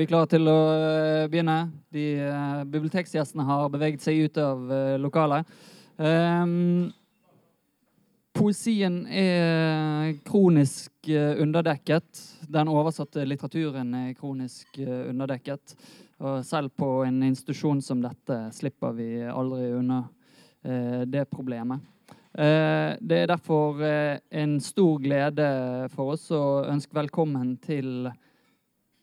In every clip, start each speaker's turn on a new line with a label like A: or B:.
A: vi klare til å eh, begynne. De uh, biblioteksgjestene har beveget seg ut av uh, lokalet. Um, poesien er kronisk uh, underdekket. Den oversatte litteraturen er kronisk underdekket. Og selv på en institusjon som dette slipper vi aldri unna det problemet. Det er derfor en stor glede for oss å ønske velkommen til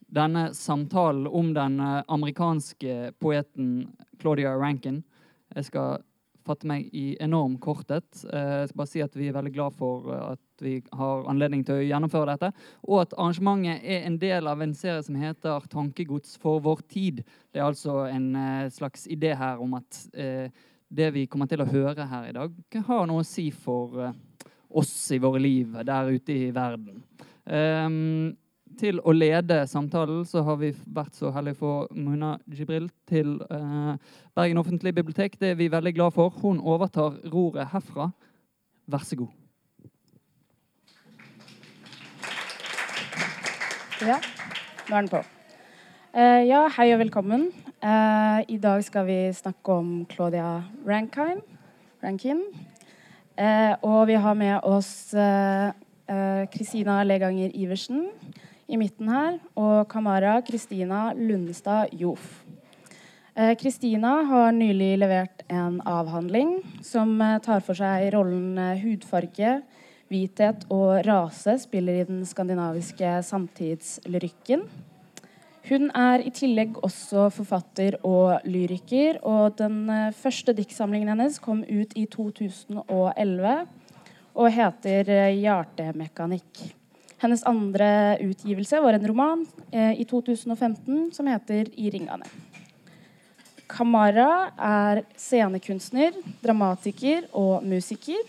A: denne samtalen om den eh, amerikanske poeten Claudia Rankin. Jeg skal fatte meg i enorm korthet. Eh, jeg skal bare si at vi er veldig glad for eh, at vi har anledning til å gjennomføre dette. Og at arrangementet er en del av en serie som heter 'Tankegods for vår tid'. Det er altså en slags idé her om at det vi kommer til å høre her i dag, har noe å si for oss i våre liv der ute i verden. Til å lede samtalen så har vi vært så heldige for Muna Jibril til eh, Bergen offentlige bibliotek. Det er vi veldig glad for. Hun overtar roret herfra. Vær så god.
B: Ja, nå er den på. Eh, ja, hei og velkommen. Eh, I dag skal vi snakke om Claudia Rankin. Rankin. og vi har med oss Kristina Leganger Iversen i midten her, og Kamara Kristina Lundestad Jof. Eh, Kristina har nylig levert en avhandling som eh, tar for seg rollen eh, hudfarge, hvithet og rase spiller i den skandinaviske samtidslyrikken. Hun er i tillegg også forfatter og lyriker, og den første diktsamlingen hennes kom ut i 2011 og heter 'Hjertemekanikk'. Hennes andre utgivelse var en roman eh, i 2015 som heter 'I ringene'. Kamara er scenekunstner, dramatiker og musiker.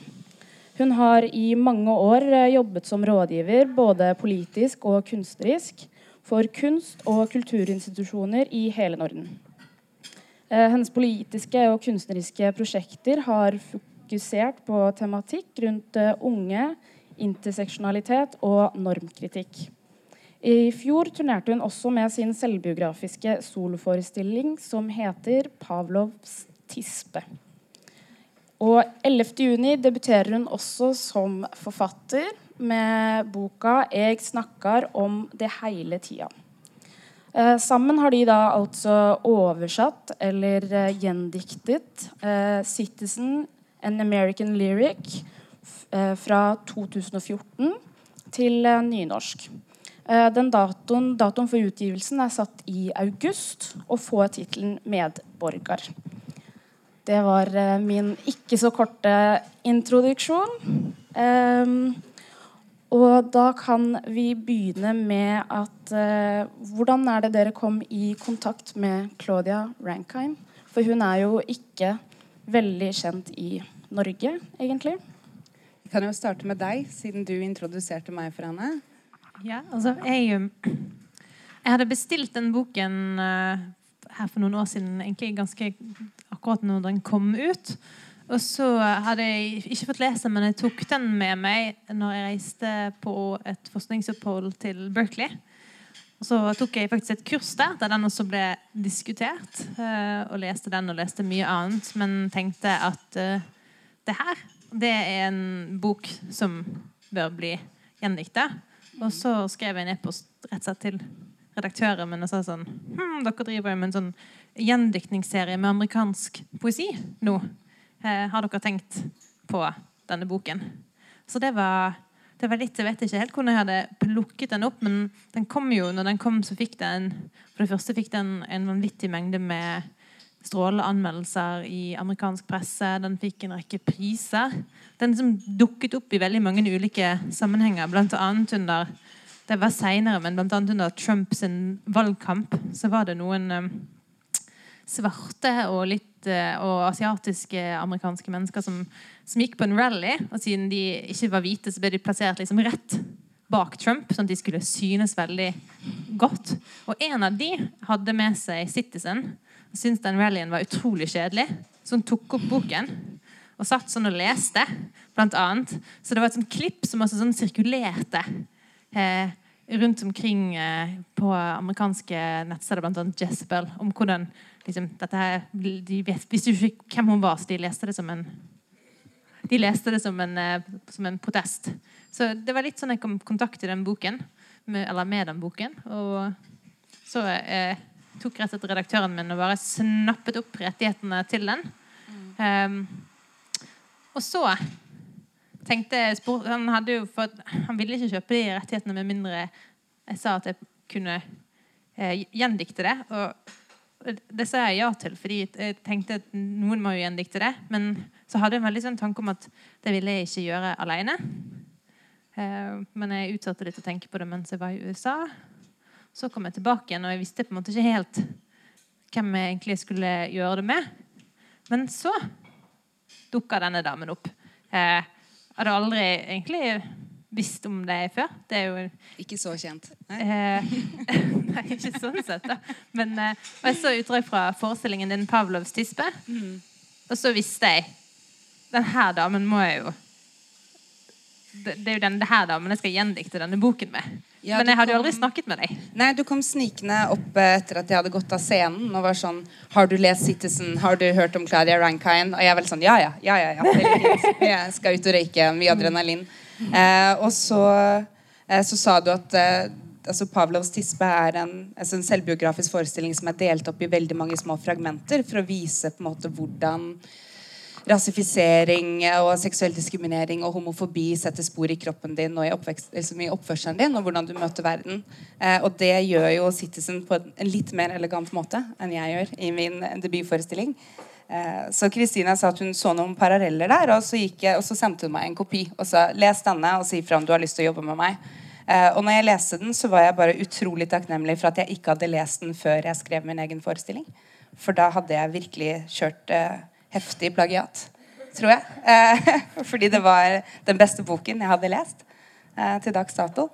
B: Hun har i mange år eh, jobbet som rådgiver både politisk og kunstnerisk for kunst- og kulturinstitusjoner i hele Norden. Eh, hennes politiske og kunstneriske prosjekter har fokusert på tematikk rundt eh, unge, interseksjonalitet og normkritikk. I fjor turnerte hun også med sin selvbiografiske soloforestilling som heter 'Pavlovs tispe'. Og 11.6 debuterer hun også som forfatter med boka 'Eg snakkar om det hele tida'. Eh, sammen har de da altså oversatt eller eh, gjendiktet eh, 'Citizen An American Lyric' fra 2014 til eh, nynorsk. Eh, den datoen, datoen, for utgivelsen er satt i august og får tittelen 'Medborger'. Det var min ikke så korte introduksjon. Um, og da kan vi begynne med at Hvordan er det dere kom i kontakt med Claudia Rankine? For hun er jo ikke veldig kjent i Norge, egentlig.
C: Jeg kan jo starte med deg, siden du introduserte meg for henne.
D: Ja, altså, jeg, jeg hadde bestilt den boken uh, her for noen år siden, egentlig ganske akkurat når den kom ut. Og så hadde jeg ikke fått lese men jeg tok den med meg når jeg reiste på et forskningsopphold til Berkeley. Og så tok jeg faktisk et kurs der, der den også ble diskutert. Uh, og leste den og leste mye annet, men tenkte at uh, det her det er en bok som bør bli gjendikta. Og så skrev jeg en e-post rett og slett til redaktøren min og sa sånn hm, Dere driver jo med en sånn gjendiktningsserie med amerikansk poesi nå. Eh, har dere tenkt på denne boken? Så det var, det var litt Jeg vet ikke helt hvordan jeg hadde plukket den opp, men den kom jo, når den kom, så fikk den For det første fikk den en vanvittig mengde med strålende anmeldelser i amerikansk presse. Den fikk en rekke priser. Den som dukket opp i veldig mange ulike sammenhenger, annet under det var senere, men blant annet under Trumps valgkamp så var det noen um, svarte og litt uh, og asiatiske amerikanske mennesker som, som, gikk på en rally. Og siden de ikke var hvite, så ble de plassert liksom rett bak Trump, sånn at de skulle synes veldig godt. Og en av de hadde med seg Citizen, syntes den rallyen var utrolig kjedelig. Så hun tok opp boken og satt sånn og leste, blant annet. Så det var et sånt klipp som også sånn sirkulerte eh, rundt omkring eh, på amerikanske nettsteder, bl.a. Jezebel, om hvordan liksom, dette her, De visste du ikke hvem hun var, så de leste det som en de leste det som en, eh, som en protest. Så det var litt sånn jeg kom i kontakt i den boken, med, eller med den boken. Og så eh, tok rett etter redaktøren min og bare snappet opp rettighetene til den. Um, og så tenkte jeg han, fått, han ville ikke kjøpe de rettighetene med mindre jeg sa at jeg kunne eh, gjendikte det. Og det sa jeg ja til, fordi jeg tenkte at noen må jo gjendikte det. Men så hadde jeg en veldig sånn tanke om at det ville jeg ikke gjøre alene. Eh, men jeg utsatte litt å tenke på det mens jeg var i USA. Så kom jeg tilbake igjen, og jeg visste på en måte ikke helt hvem jeg egentlig skulle gjøre det med. Men så dukka denne damen opp. Eh, hadde aldri egentlig visst om det før. Det jo
C: Ikke så kjent.
D: Nei, eh, nei ikke sånn sett, da. Men eh, jeg så utdrag fra forestillingen din 'Pavlovs tispe'. Mm. Og så visste jeg Den her damen må jeg jo det, det er jo denne her da, men jeg skal gjendikte denne boken med. Ja, Men jeg hadde jo aldri snakket med deg.
C: Nei, Du kom snikende opp etter at jeg hadde gått av scenen og var sånn Har du lest 'Citizen'? Har du hørt om Claudia Rankine? Og jeg er vel sånn Ja, ja. ja, ja, ja. Jeg skal ut og røyke. Mye adrenalin. Eh, og så, eh, så, sa du at eh, altså Pavlovs tispe er en, altså en, selvbiografisk forestilling som er delt opp i veldig mange små fragmenter for å vise på en måte hvordan rasifisering og seksuell diskriminering og homofobi setter spor i kroppen din og i, liksom i oppførselen din, og hvordan du møter verden. Eh, og det gjør jo Citizen på en litt mer elegant måte enn jeg gjør i min debutforestilling. Eh, så Kristina sa at hun så noen paralleller der, og så, jeg, og så, sendte hun meg en kopi. Og sa les denne og si ifra om du har lyst til å jobbe med meg. Eh, og når jeg leste den, så var jeg bare utrolig takknemlig for at jeg ikke hadde lest den før jeg skrev min egen forestilling. For da hadde jeg virkelig kjørt eh, heftig plagiat, tror jeg. Eh, fordi det var den beste boken jeg hadde lest eh, til dags dato.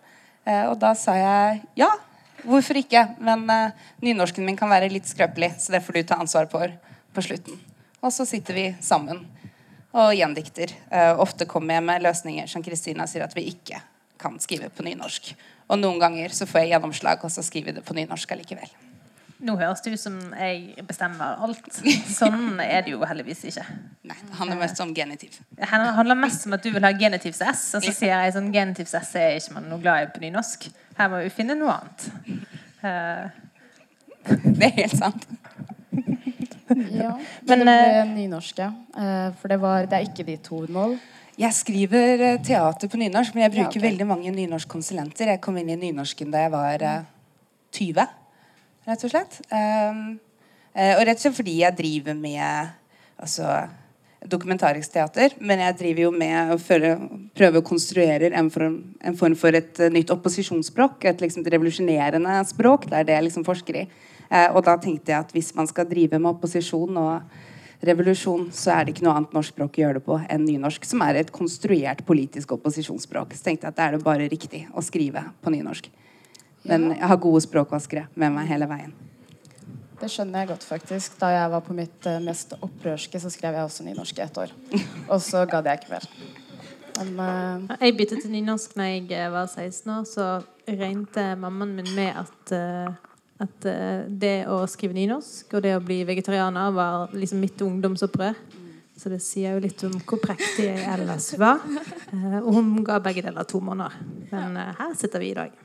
C: Eh, og da sa jeg ja, hvorfor ikke? Men nynorsken min kan være litt skrøpelig, så det får du ta ansvar for på slutten. Og så sitter vi sammen og gjendikter. Ofte kommer jeg med løsninger som Kristina sier at vi ikke kan skrive på nynorsk. Og noen ganger så får jeg gjennomslag, og så skriver vi det på nynorsk allikevel.
D: Nå høres det ut som jeg bestemmer alt. Sånn er det jo heldigvis ikke.
C: Nei, Det handler mest om genitiv.
D: Det handler mest om at du vil ha genitivs S, og så sier jeg sånn genitivs S er ikke man noe glad i på nynorsk. Her må vi finne noe annet.
C: Uh. Det er helt sant.
B: ja. Men det ble eh, nynorsk, ja. Uh, for det, var, det er ikke ditt hovedmål?
C: Jeg skriver teater på nynorsk, men jeg bruker ja, okay. veldig mange nynorskkonsulenter. Jeg kom inn i nynorsken da jeg var uh, 20 rett og slett. Um, og rett og slett fordi jeg driver med altså, dokumentarisk teater. Men jeg driver jo med å prøve å konstruere en form, en form, for et uh, nytt opposisjonsspråk. Et liksom, revolusjonerende språk. Det er det jeg liksom forsker i. Uh, og da tenkte jeg at hvis man skal drive med opposisjon og revolusjon, så er det ikke noe annet norsk språk å gjøre det på enn nynorsk, som er et konstruert politisk opposisjonsspråk. Så tenkte jeg at det er det bare riktig å skrive på nynorsk. Men jeg har gode språkvaskere med meg hele veien.
B: Det skjønner jeg godt, faktisk. Da jeg var på mitt uh, mest opprørske, så skrev jeg også nynorsk i ett år. Og så gadd jeg ikke mer.
D: Men, uh... Jeg byttet til nynorsk da jeg eh, var 16 år. Så regnet mammaen min med at, uh, at det å skrive nynorsk og det å bli vegetarianer var liksom mitt ungdomsopprør. Så det sier jo litt om hvor prektig jeg ellers var. Og hun ga begge deler to måneder. Men her sitter vi i dag.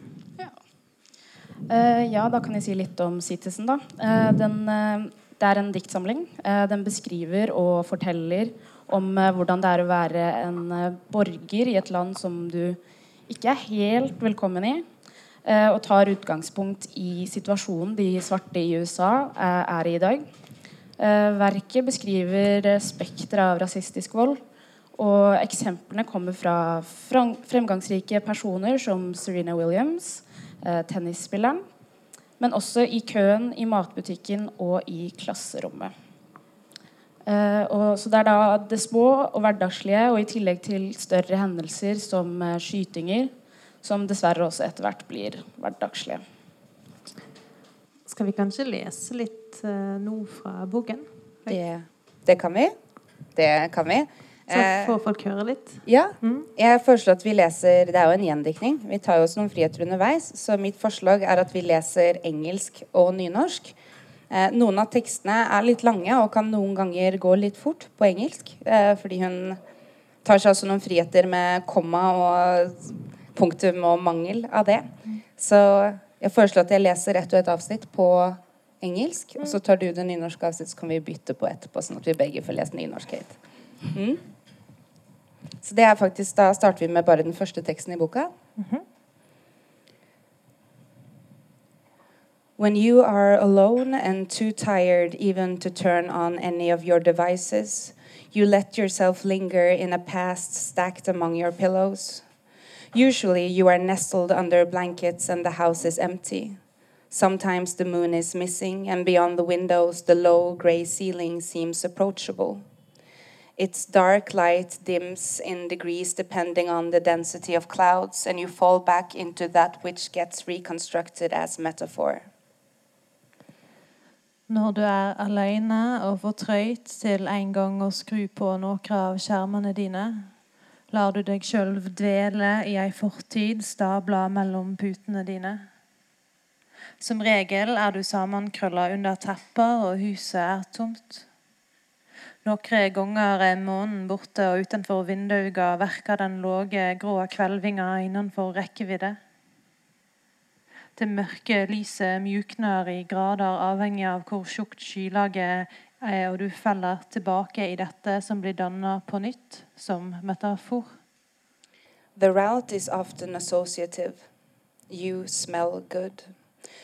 B: Uh, ja, da kan jeg si litt om Citizen, da. Uh, den, uh, det er en diktsamling. den beskriver og forteller om hvordan det er å være en borger i et land som du ikke er helt velkommen i. og tar utgangspunkt i situasjonen de svarte i USA er i i dag. verket beskriver spekteret av rasistisk vold. Og eksemplene kommer fra fremgangsrike personer som Serena Williams eh, tennisspilleren. Men også i køen i matbutikken og i klasserommet. Eh, og, så det er da det små og hverdagslige, og i tillegg til større hendelser som eh, skytinger, som dessverre også etter hvert blir hverdagslige.
D: Skal vi kanskje lese litt uh, nå fra boken?
C: Det, det, kan vi. Det kan vi.
D: Så
C: Eh,
D: får folk høre litt.
C: Ja.
D: Mm.
C: Jeg foreslår at vi leser Det er jo en gjendiktning. Vi tar jo oss noen friheter underveis. Så mitt forslag er at vi leser engelsk og nynorsk. Eh, noen av tekstene er litt lange og kan noen ganger gå litt fort på engelsk. Eh, fordi hun tar seg også noen friheter med komma og punktum og mangel av det. Så jeg foreslår at jeg leser ett og ett avsnitt på engelsk. Og så tar du det nynorske avsnittet, så kan vi bytte på etterpå, sånn at vi begge får lest nynorsk høyt. Mm. Så det er faktisk, Da starter vi med bare den første teksten i boka. When you are alone and too tired even to turn on any of your devices, you let yourself linger in a past stacked among your pillows. Usually you are nestled under blankets and the house is empty. Sometimes the moon is missing, and beyond the windows, the low gray ceiling seems approachable. Its dark light dims in degrees depending on the density of clouds, and you fall back into that which gets reconstructed as metaphor.
D: Når du er alene og for trøyt til en gang å skru på noen av skjermene dine, lar du deg sjøl dvele i ei fortid stabla mellom putene dine. Som regel er du sammenkrølla under tepper, og huset er tomt. Noen ganger er månen borte, og utenfor vinduet verker den låge, grå kvelvinga innenfor rekkevidde. Det mørke lyset mjukner i grader avhengig av hvor tjukt skylaget er, og du feller tilbake i dette som blir danna på nytt, som metafor.
C: The route is often associative. You smell good.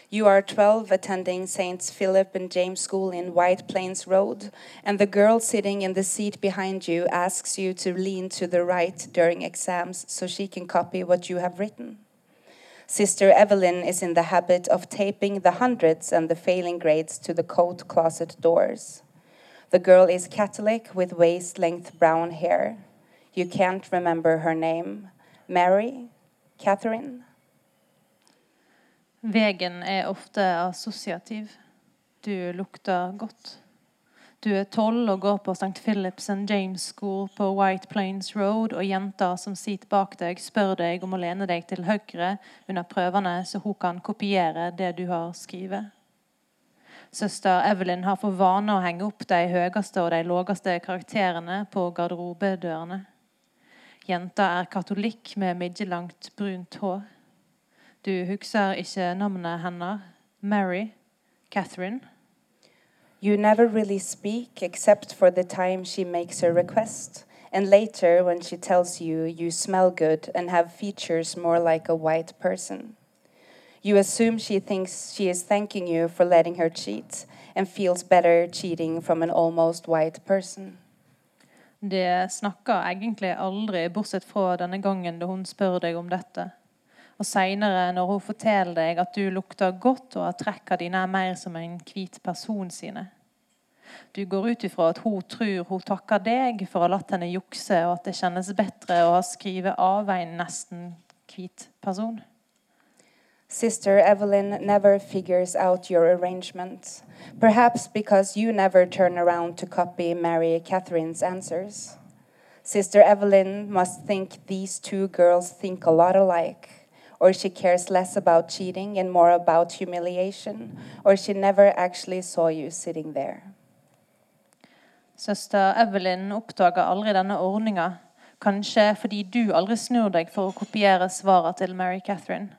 C: You are 12 attending St. Philip and James School in White Plains Road, and the girl sitting in the seat behind you asks you to lean to the right during exams so she can copy what you have written. Sister Evelyn is in the habit of taping the hundreds and the failing grades to the coat closet doors. The girl is Catholic with waist length brown hair. You can't remember her name. Mary? Catherine?
D: Vegen er ofte assosiativ. Du lukter godt. Du er tolv og går på St. Philip's and James School på White Plains Road, og jenta som sitter bak deg, spør deg om å lene deg til høyre under prøvene, så hun kan kopiere det du har skrevet. Søster Evelyn har for vane å henge opp de høyeste og de laveste karakterene på garderobedørene. Jenta er katolikk med midjelangt, brunt hår. Du husker ikke navnet hennes. Mary? Catherine?
C: You never really speak except for the time she makes her request, and later when she tells you you smell good and have features more like a white person. You assume she thinks she is thanking you for letting her cheat and feels better cheating from an almost white person.
D: Det snakker egentlig aldri, bortsett fra denne gangen da hun spør deg om dette. Og seinere, når hun forteller deg at du lukter godt, og at trekka dine er mer som en hvit person sine. Du går ut ifra at hun tror hun takker deg for å ha latt henne jukse, og at det kjennes bedre å ha skrevet av en nesten hvit person.
C: Sister Evelyn never figures out your arrangement, perhaps because you never turn around to copy Mary Catherine's answers. Sister Evelyn must think these two girls think a lot alike, or she cares less about cheating and more about humiliation, or she never actually saw you sitting there.
D: Søster Evelyn oppdager aldri denne ordninga, kanskje fordi du aldri snur deg for å kopiere svarene til Mary Catherine.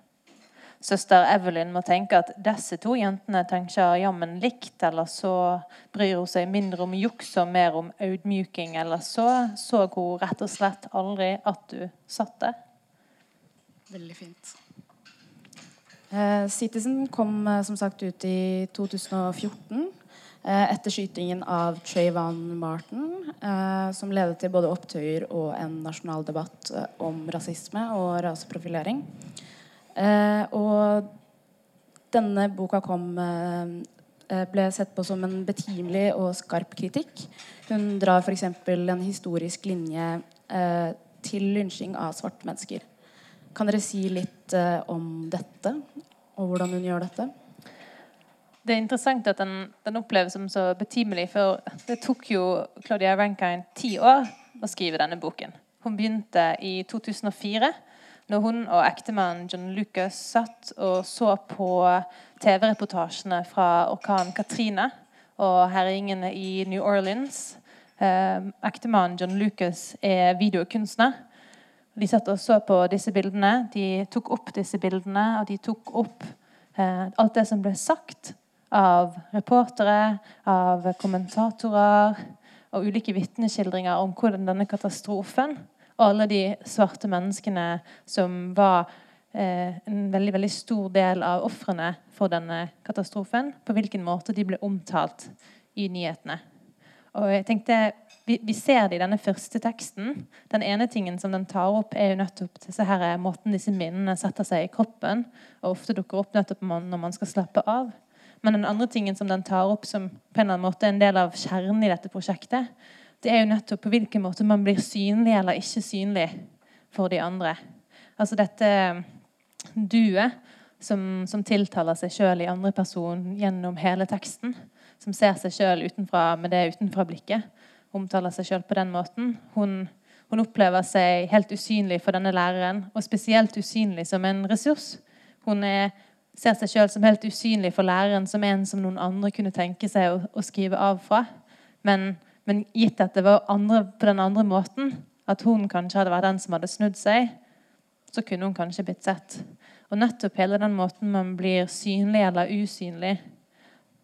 D: Søster Evelyn må tenke at disse to jentene tenker jammen likt, eller så bryr hun seg mindre om juks og mer om audmjuking, eller så så hun rett og slett aldri at du satt der.
B: Veldig fint. Eh, Citizen kom eh, som sagt ut i 2014 eh, etter skytingen av Trayvon Martin, eh, som ledet til både opptøyer og en nasjonal debatt om rasisme og raseprofilering. Og denne boka kom ble sett på som en betimelig og skarp kritikk. Hun drar f.eks. en historisk linje til lynsjing av svarte mennesker. Kan dere si litt eh, om dette, og hvordan hun gjør dette?
D: Det er interessant at den, den oppleves som så betimelig, for det tok jo Claudia Rankine ti år å skrive denne boken. Hun begynte i 2004 når hun og ektemannen John Lucas satt og så på TV-reportasjene fra orkanen Katrine og herjingene i New Orleans. Eh, ektemannen John Lucas er videokunstner. De satt og så på disse bildene. De tok opp disse bildene, og de tok opp eh, alt det som ble sagt av reportere, av kommentatorer og ulike vitneskildringer om hvordan denne katastrofen og alle de svarte menneskene som var eh, en veldig, veldig stor del av ofrene for denne katastrofen, på hvilken måte de ble omtalt i nyhetene. Og jeg tenkte, vi, vi, ser det i denne første teksten. Den ene tingen som den tar opp, er jo nettopp disse her, måten disse minnene setter seg i kroppen, og ofte dukker opp nettopp når man skal slappe av. Men den andre tingen som den tar opp som på en eller annen måte er en del av kjernen i dette prosjektet, det er jo nettopp på hvilken måte man blir synlig eller ikke synlig for de andre. Altså dette duet som, som tiltaler seg sjøl i andre person gjennom hele teksten. Som ser seg sjøl med det utenfra-blikket. Omtaler seg sjøl på den måten. Hun, hun, opplever seg helt usynlig for denne læreren, og spesielt usynlig som en ressurs. Hun er, ser seg sjøl som helt usynlig for læreren, som en som noen andre kunne tenke seg å, å skrive av fra. Men men gitt at det var andre, på den andre måten, at hun kanskje hadde vært den som hadde snudd seg, så kunne hun kanskje blitt sett. Og nettopp hele den måten man blir synlig eller usynlig,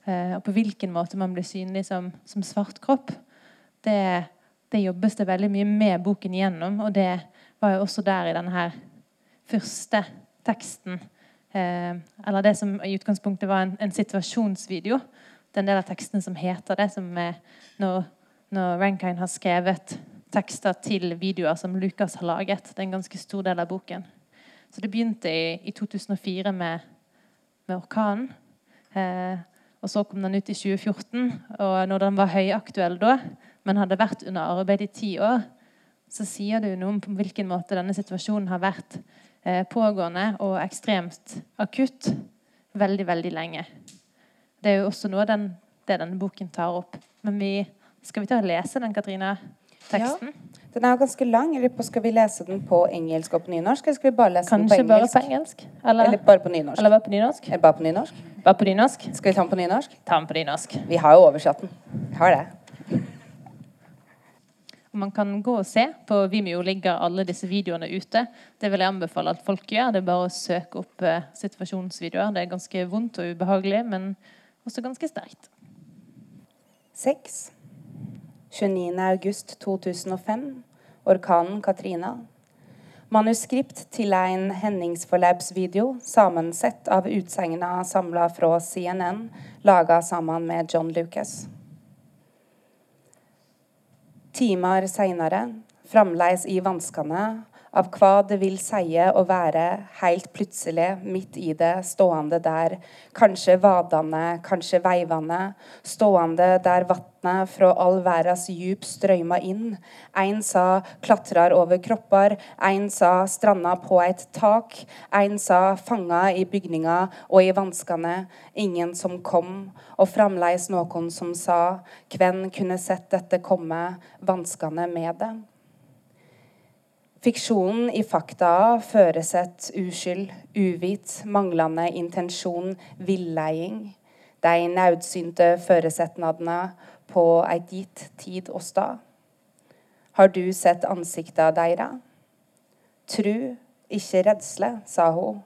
D: eh, og på hvilken måte man blir synlig som, som svart kropp, det, det, jobbes det veldig mye med boken igjennom. Og det var jo også der i denne her første teksten. Eh, eller det som i utgangspunktet var en, en situasjonsvideo. Den del av teksten som heter det, som er når når Rankine har skrevet tekster til videoer som Lukas har laget. Det er en ganske stor del av boken. Så det begynte i, i 2004 med, med orkanen. Eh, og så kom den ut i 2014. Og når den var høyaktuell da, men hadde vært under arbeid i ti år, så sier det jo noe om på hvilken måte denne situasjonen har vært eh, pågående og ekstremt akutt veldig, veldig lenge. Det er jo også noe den, det denne boken tar opp. Men vi skal vi ta og lese den, Katrine? Teksten?
C: Ja. Den er jo ganske lang. Eller skal vi lese den på engelsk og på nynorsk? Eller skal vi bare lese
D: Kanskje
C: den på
D: engelsk? bare på engelsk?
C: Eller, eller, bare på nynorsk?
D: Eller bare på nynorsk?
C: Eller bare på nynorsk?
D: Bare på nynorsk?
C: Skal vi ta den på nynorsk?
D: Ta den på nynorsk.
C: Vi har jo oversatt den. Vi har det.
D: Man kan gå og se. På Vimeo ligger alle disse videoene ute. Det vil jeg anbefale at folk gjør. Det er bare å søke opp uh, situasjonsvideoer. Det er ganske vondt og ubehagelig, men også ganske sterkt.
C: 6. 29.8.2005. Orkanen Katrina. Manuskript til en hendingsforløpsvideo sammensett av utsagnene samla fra CNN, laga sammen med John Lucas. Timer seinere, fremdeles i vanskene, av hva det vil si å være helt plutselig midt i det, stående der, kanskje vadende, kanskje veivende, stående der vannet fra all verdens djup strømma inn. En sa klatrer over kropper, en sa stranda på et tak, en sa fanga i bygninga og i vanskene, ingen som kom, og fremdeles noen som sa, hvem kunne sett dette komme, vanskene med det. Fiksjonen i fakta føreset uskyld, uvit, manglende intensjon, villeiing. De naudsynte føresetnadene på eit gitt tid og stad. Har du sett ansikta deira? Tru, ikke redsle, sa hun.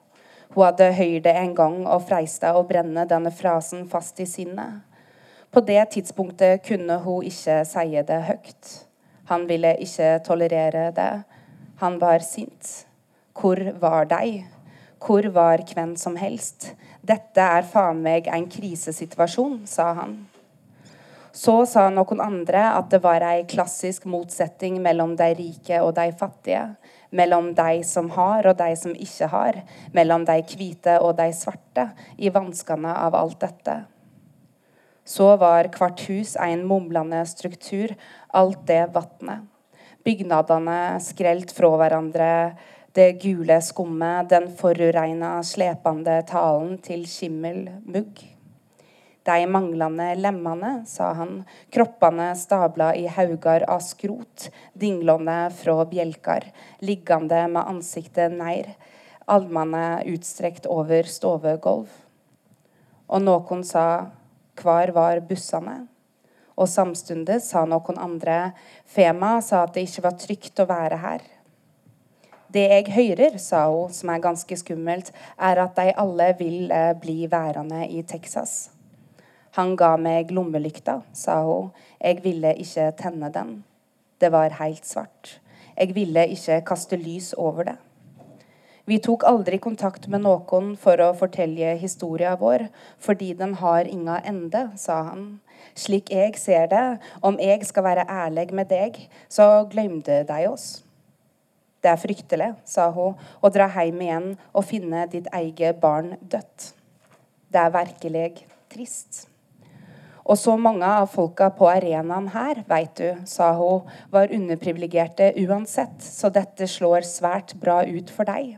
C: Hun hadde høyrt det en gang og freista å brenne denne frasen fast i sinnet. På det tidspunktet kunne hun ikke si det høyt. Han ville ikke tolerere det han var sint. Hvor var deg? Hvor var hvem som helst? Dette er faen meg en krisesituasjon, sa han. Så sa noen andre at det var ei klassisk motsetning mellom de rike og de fattige. Mellom de som har og de som ikke har. Mellom de hvite og de svarte. I vanskene av alt dette. Så var hvert hus en mumlende struktur, alt det vatnet bygnadene skrelt fra hverandre, det gule skummet, den forureina, slepende talen til skimmel mugg. De manglende lemmene, sa han, kroppene stabla i haugar av skrot, dinglende fra bjelkar, liggende med ansiktet nær, almene utstrekt over stovegulv. Og noen sa, hvor var bussene? Og samtidig sa noen andre, Fema sa at det ikke var trygt å være her. Det jeg hører, sa hun, som er ganske skummelt, er at de alle vil eh, bli værende i Texas. Han ga meg lommelykta, sa hun. Jeg ville ikke tenne den. Det var helt svart. Jeg ville ikke kaste lys over det. Vi tok aldri kontakt med noen for å fortelle historien vår, fordi den har ingen ende, sa han. Slik jeg ser det, om jeg skal være ærlig med deg, så glemte de oss. Det er fryktelig, sa hun, å dra hjem igjen og finne ditt eget barn dødt. Det er virkelig trist. Og så mange av folka på arenaen her, veit du, sa hun, var underprivilegerte uansett, så dette slår svært bra ut for deg.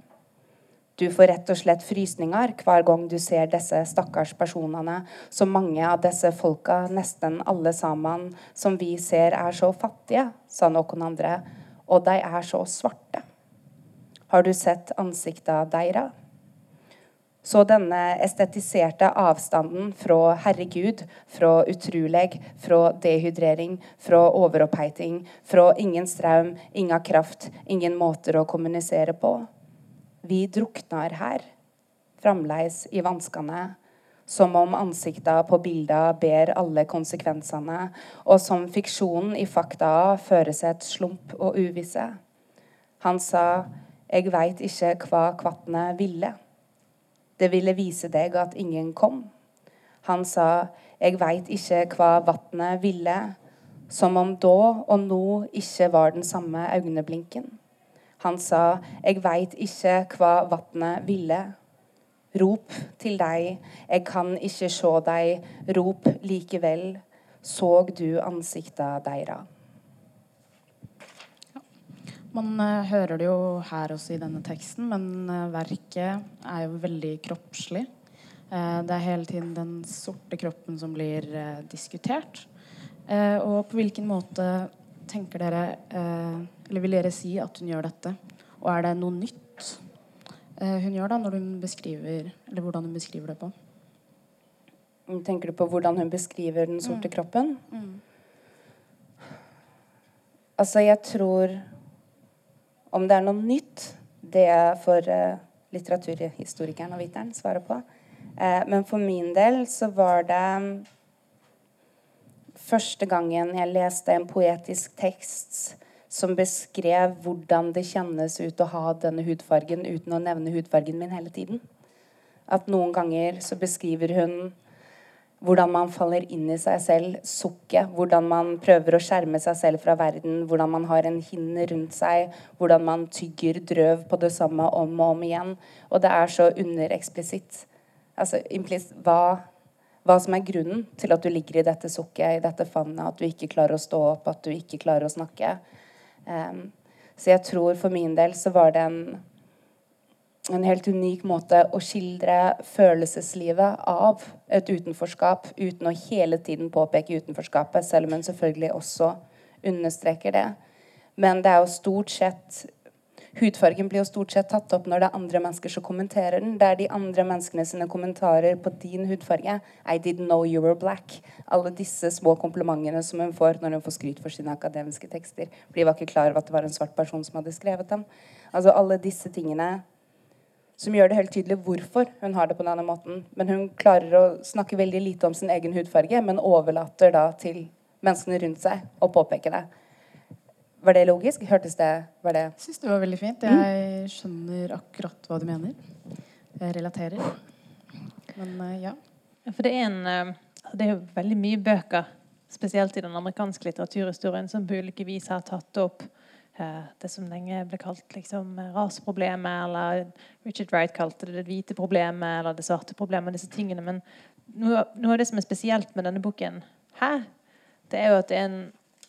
C: Du får rett og slett frysninger hver gang du ser disse stakkars personene, så mange av disse folka, nesten alle sammen, som vi ser er så fattige, sa noen andre og de er så svarte. Har du sett ansikta deira? Så denne estetiserte avstanden fra herregud, fra utrolig, fra dehydrering, fra overoppeiting, fra ingen strøm, ingen kraft, ingen måter å kommunisere på. Vi drukner her, framleis i vanskene som om ansikta på bilda ber alle konsekvensene, og som fiksjonen i fakta fører seg et slump og uvisse. Han sa, 'Jeg veit ikke hva kvatnet ville'. Det ville vise deg at ingen kom. Han sa, 'Jeg veit ikke hva vatnet ville', som om da og nå ikke var den samme øyeblinken. Han sa, 'Jeg veit ikke hva vatnet ville'. Rop til deg, jeg kan ikke sjå deg, rop likevel, såg du ansikta deira.
B: Man uh, hører det jo her også i denne teksten, men uh, verket er jo veldig kroppslig. Uh, det er hele tiden den sorte kroppen som blir diskutert. og på hvilken måte tenker dere, eller vil dere si at hun gjør dette? Og er det noe nytt Eh, hun gjør da når hun beskriver Eller hvordan hun beskriver det på.
C: Tenker du på hvordan hun beskriver den sorte mm. kroppen? Mm. Altså, jeg tror Om det er noe nytt, det får uh, litteraturhistorikeren og viteren svare på. Uh, men for min del så var det første gangen jeg leste en poetisk tekst som beskrev hvordan det kjennes ut å ha denne hudfargen uten å nevne hudfargen min hele tiden. At noen ganger så beskriver hun hvordan man faller inn i seg selv, sukket. Hvordan man prøver å skjerme seg selv fra verden. Hvordan man har en hinne rundt seg. Hvordan man tygger drøv på det samme om og om igjen. Og det er så undereksplisitt. Altså hva, hva som er grunnen til at du ligger i dette sukket, i dette favnet. At du ikke klarer å stå opp, at du ikke klarer å snakke. Um, så jeg tror for min del så var det en, en helt unik måte å skildre følelseslivet av et utenforskap uten å hele tiden påpeke utenforskapet, selv om hun selvfølgelig også understreker det. Men det er jo stort sett Hudfargen blir jo stort sett tatt opp når det er andre mennesker som kommenterer den. Det er de andre menneskene sine kommentarer på din hudfarge. I didn't know you were black. Alle disse små komplimentene som hun får når hun får skryt for sine akademiske tekster. For de var ikke klar over at det var en svart person som hadde skrevet dem. Altså alle disse tingene som gjør det helt tydelig hvorfor hun har det på denne måten. Men hun klarer å snakke veldig lite om sin egen hudfarge, men overlater da til menneskene rundt seg å påpeke det. Var det logisk? Hørtes det var det
B: Jeg syns det var veldig fint. Jeg skjønner akkurat hva du mener. Jeg relaterer. Men uh, ja.
D: For det er en uh, Det er jo veldig mye bøker, spesielt i den amerikanske litteraturhistorien, som på ulike vis har tatt opp uh, det som lenge ble kalt liksom, rasproblemet, eller Richard Wright kalte det det hvite problemet, eller det svarte problemet, disse tingene. Men noe, noe av det som er spesielt med denne boken her, det er jo at det er en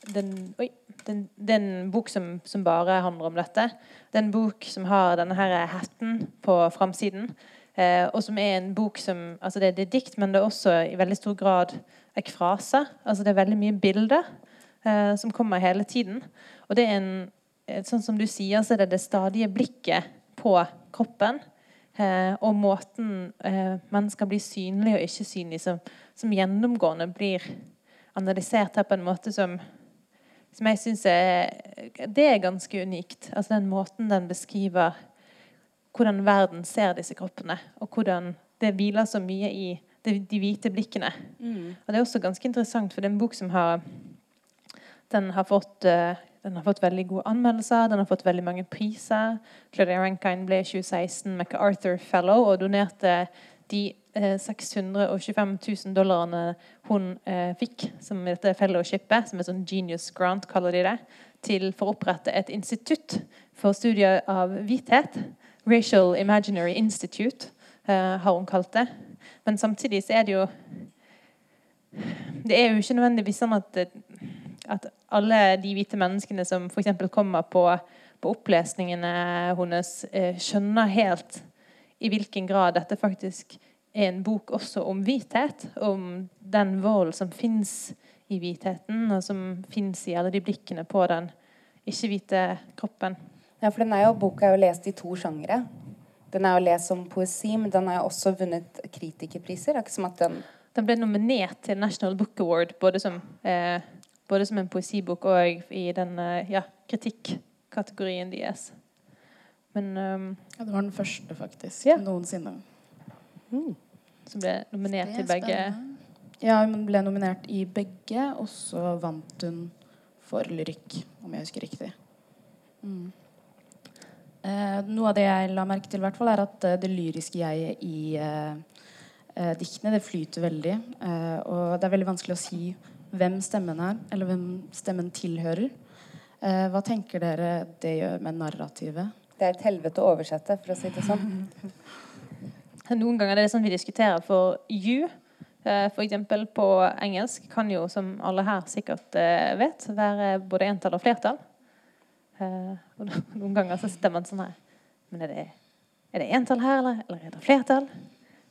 D: den, oi, den, den bok som, som, bare handler om dette. Det er en bok som har denne her hatten på framsiden. Eh, og som er en bok som altså det, det, er dikt, men det er også i veldig stor grad ekfrase. Altså det er veldig mye bilder eh, som kommer hele tiden. Og det er en Sånn som du sier, så er det det stadige blikket på kroppen. Eh, og måten eh, mennesker blir synlige og ikke synlige, som, som, gjennomgående blir analysert her på en måte som, som jeg syns er Det er ganske unikt. Altså den måten den beskriver hvordan verden ser disse kroppene, og hvordan det hviler så mye i de, de hvite blikkene. Mm. Og Det er også ganske interessant, for det er en bok som har den har fått uh, den har fått veldig gode anmeldelser, den har fått veldig mange priser. Claudia Rankine ble i 2016 MacArthur Fellow og donerte de eh, 625 000 dollarene hun eh, fikk som dette fellowshipet, som er sånn genius grant, kaller de det, til for å opprette et institutt for studier av hvithet. Racial Imaginary Institute uh, har hun kalt det. Men samtidig så er det jo Det er jo ikke nødvendigvis sånn at, at alle de hvite menneskene som f.eks. kommer på, på, opplesningene hennes, skjønner helt i hvilken grad dette faktisk er en bok også om hvithet. Om den vold som fins i hvitheten, og som fins i alle de blikkene på den ikke-hvite kroppen.
C: Ja, for den er jo, Boka er jo lest i to sjangere. Den er jo lest som poesi, men den har jo også vunnet kritikerpriser. Er ikke som at den
D: Den ble nominert til National Book Award både som, eh, både som en poesibok og i den eh, ja, kritikkategorien deres.
B: Men um, Ja, det var den første, faktisk. Ja. Noensinne.
D: Mm. Som ble nominert til begge.
B: Ja, hun ble nominert i begge, og så vant hun for lyrikk, om jeg husker riktig. Mm. Eh, noe av det jeg la merke til, hvert fall, er at eh, det lyriske jeg i eh, eh, diktene det flyter veldig. Eh, og det er veldig vanskelig å si hvem stemmen er, eller hvem stemmen tilhører. Eh, hva tenker dere det gjør med narrativet?
C: Det er et helvete å oversette, for å si det sånn.
D: Noen ganger er det sånn vi diskuterer for you. For eksempel på engelsk kan jo, som alle her sikkert vet, være både entall og flertall. Uh, og noen ganger så sitter man sånn her Men er det, er det entall her, eller, eller er det flertall?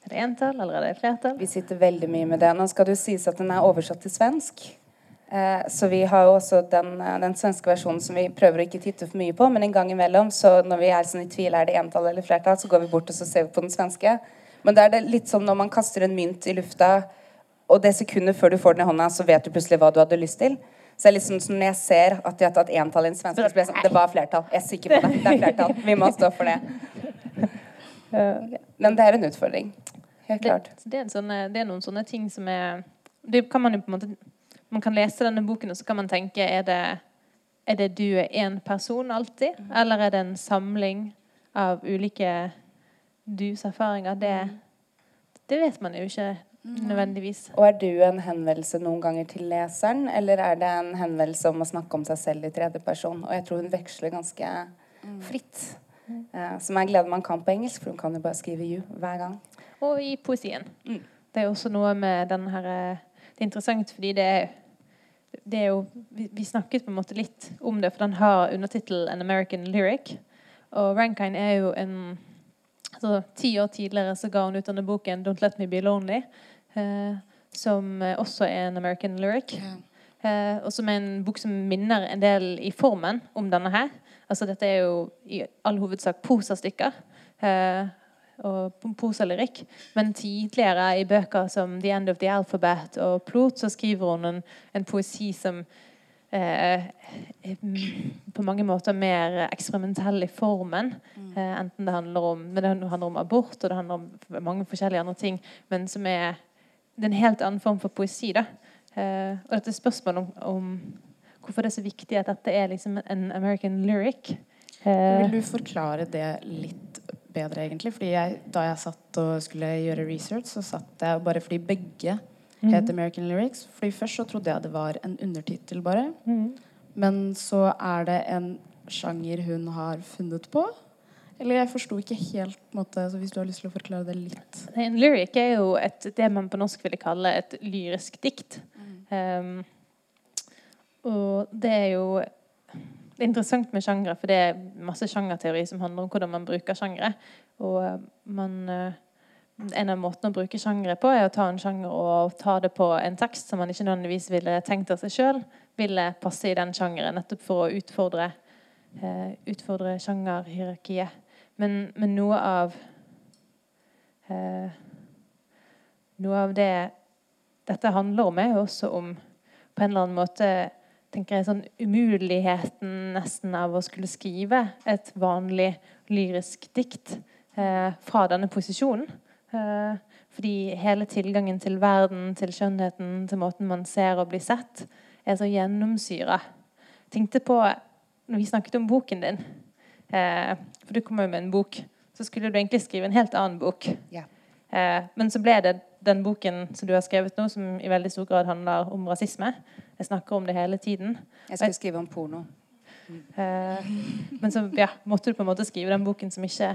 D: Er det entall, eller er det flertall?
C: Vi sitter veldig mye med det. Nå skal det jo sies at den er oversatt til svensk. Uh, så vi har jo også den, uh, den, svenske versjonen som vi prøver å ikke titte for mye på. Men en gang imellom, så når vi er sånn i tvil er det entall eller flertall, så går vi bort og så ser vi på den svenske. Men da er det litt som når man kaster en mynt i lufta, og det sekundet før du får den i hånda, så vet du plutselig hva du hadde lyst til. Så jeg liksom, når jeg ser at de har tatt entall i en svenske, så blir jeg sånn Det var flertall. Jeg er sikker på det. Det er flertall. Vi må stå for det. Men det er en utfordring. Helt klart.
D: Det, det, er, sånne, det er, noen sånne ting som er Det kan man jo på en måte Man kan lese denne boken, og så kan man tenke Er det, er det du er én person alltid? Eller er det en samling av ulike dus erfaringer? Det, det vet man jo ikke nødvendigvis.
C: Og er du en henvendelse noen ganger til leseren, eller er det en henvendelse om å snakke om seg selv i tredje person? Og jeg tror hun veksler ganske mm. fritt. Mm. Uh, som er glede man kan på engelsk, for hun kan jo bare skrive 'you' hver gang.
D: Og i poesien. Mm. Det er også noe med den her eh, Det er interessant fordi det er, det er jo vi, vi, snakket på en måte litt om det, for den har undertittel 'An American Lyric'. Og Rankine er jo en altså, Ti år tidligere så ga hun ut denne boken 'Don't Let Me Be Lonely'. Eh, som også er en American lyric. Yeah. og som er en bok som minner en del i formen om denne her. Altså Dette er jo i all hovedsak prosastykker. Eh, og poselyrikk. Men tidligere i bøker som 'The End of the Alphabet' og 'Plot' så skriver hun en, en poesi som eh, på mange måter mer eksperimentell i formen. Mm. Eh, enten det handler om, men det handler om abort og det handler om mange forskjellige andre ting. Men som er det er en helt annen form for poesi. da. Eh, og dette spørsmålet om, om, hvorfor det er så viktig at dette er liksom en American lyric.
B: Vil du forklare det litt bedre, egentlig? Fordi jeg, Da jeg satt og skulle gjøre research, så satt jeg bare fordi begge mm. het American Lyrics. Fordi Først så trodde jeg det var en undertittel, bare. Mm. Men så er det en sjanger hun har funnet på. Eller jeg forsto ikke helt, måte, så hvis du har lyst til å forklare det litt.
D: En lyric er jo et, det man på norsk ville kalle et lyrisk dikt. Mm. Um, og det er jo det er interessant med sjangre, for det er masse sjangerteori som handler om hvordan man bruker sjangre. Og man, uh, en av måtene å bruke sjangre på, er å ta en sjanger og ta det på en tekst som man ikke nødvendigvis ville tenkt av seg sjøl ville passe i den sjangeren, nettopp for å utfordre, uh, utfordre sjangerhierarkiet. Men, men, noe av uh, Noe av det dette handler om, er jo også om på en eller annen måte tenker jeg sånn umuligheten nesten av å skulle skrive et vanlig lyrisk dikt eh, fra denne posisjonen. Eh, fordi hele tilgangen til verden, til skjønnheten, til måten man ser og blir sett, er så gjennomsyra. Tenkte på når vi snakket om boken din eh, For du kommer jo med en bok. Så skulle du egentlig skrive en helt annen bok.
C: Ja.
D: Eh, men så ble det den boken som du har skrevet nå, som i veldig stor grad handler om rasisme. Jeg snakker om det hele tiden.
C: Jeg skulle skrive om porno.
D: Eh, men så ja, måtte du på en måte skrive den boken som ikke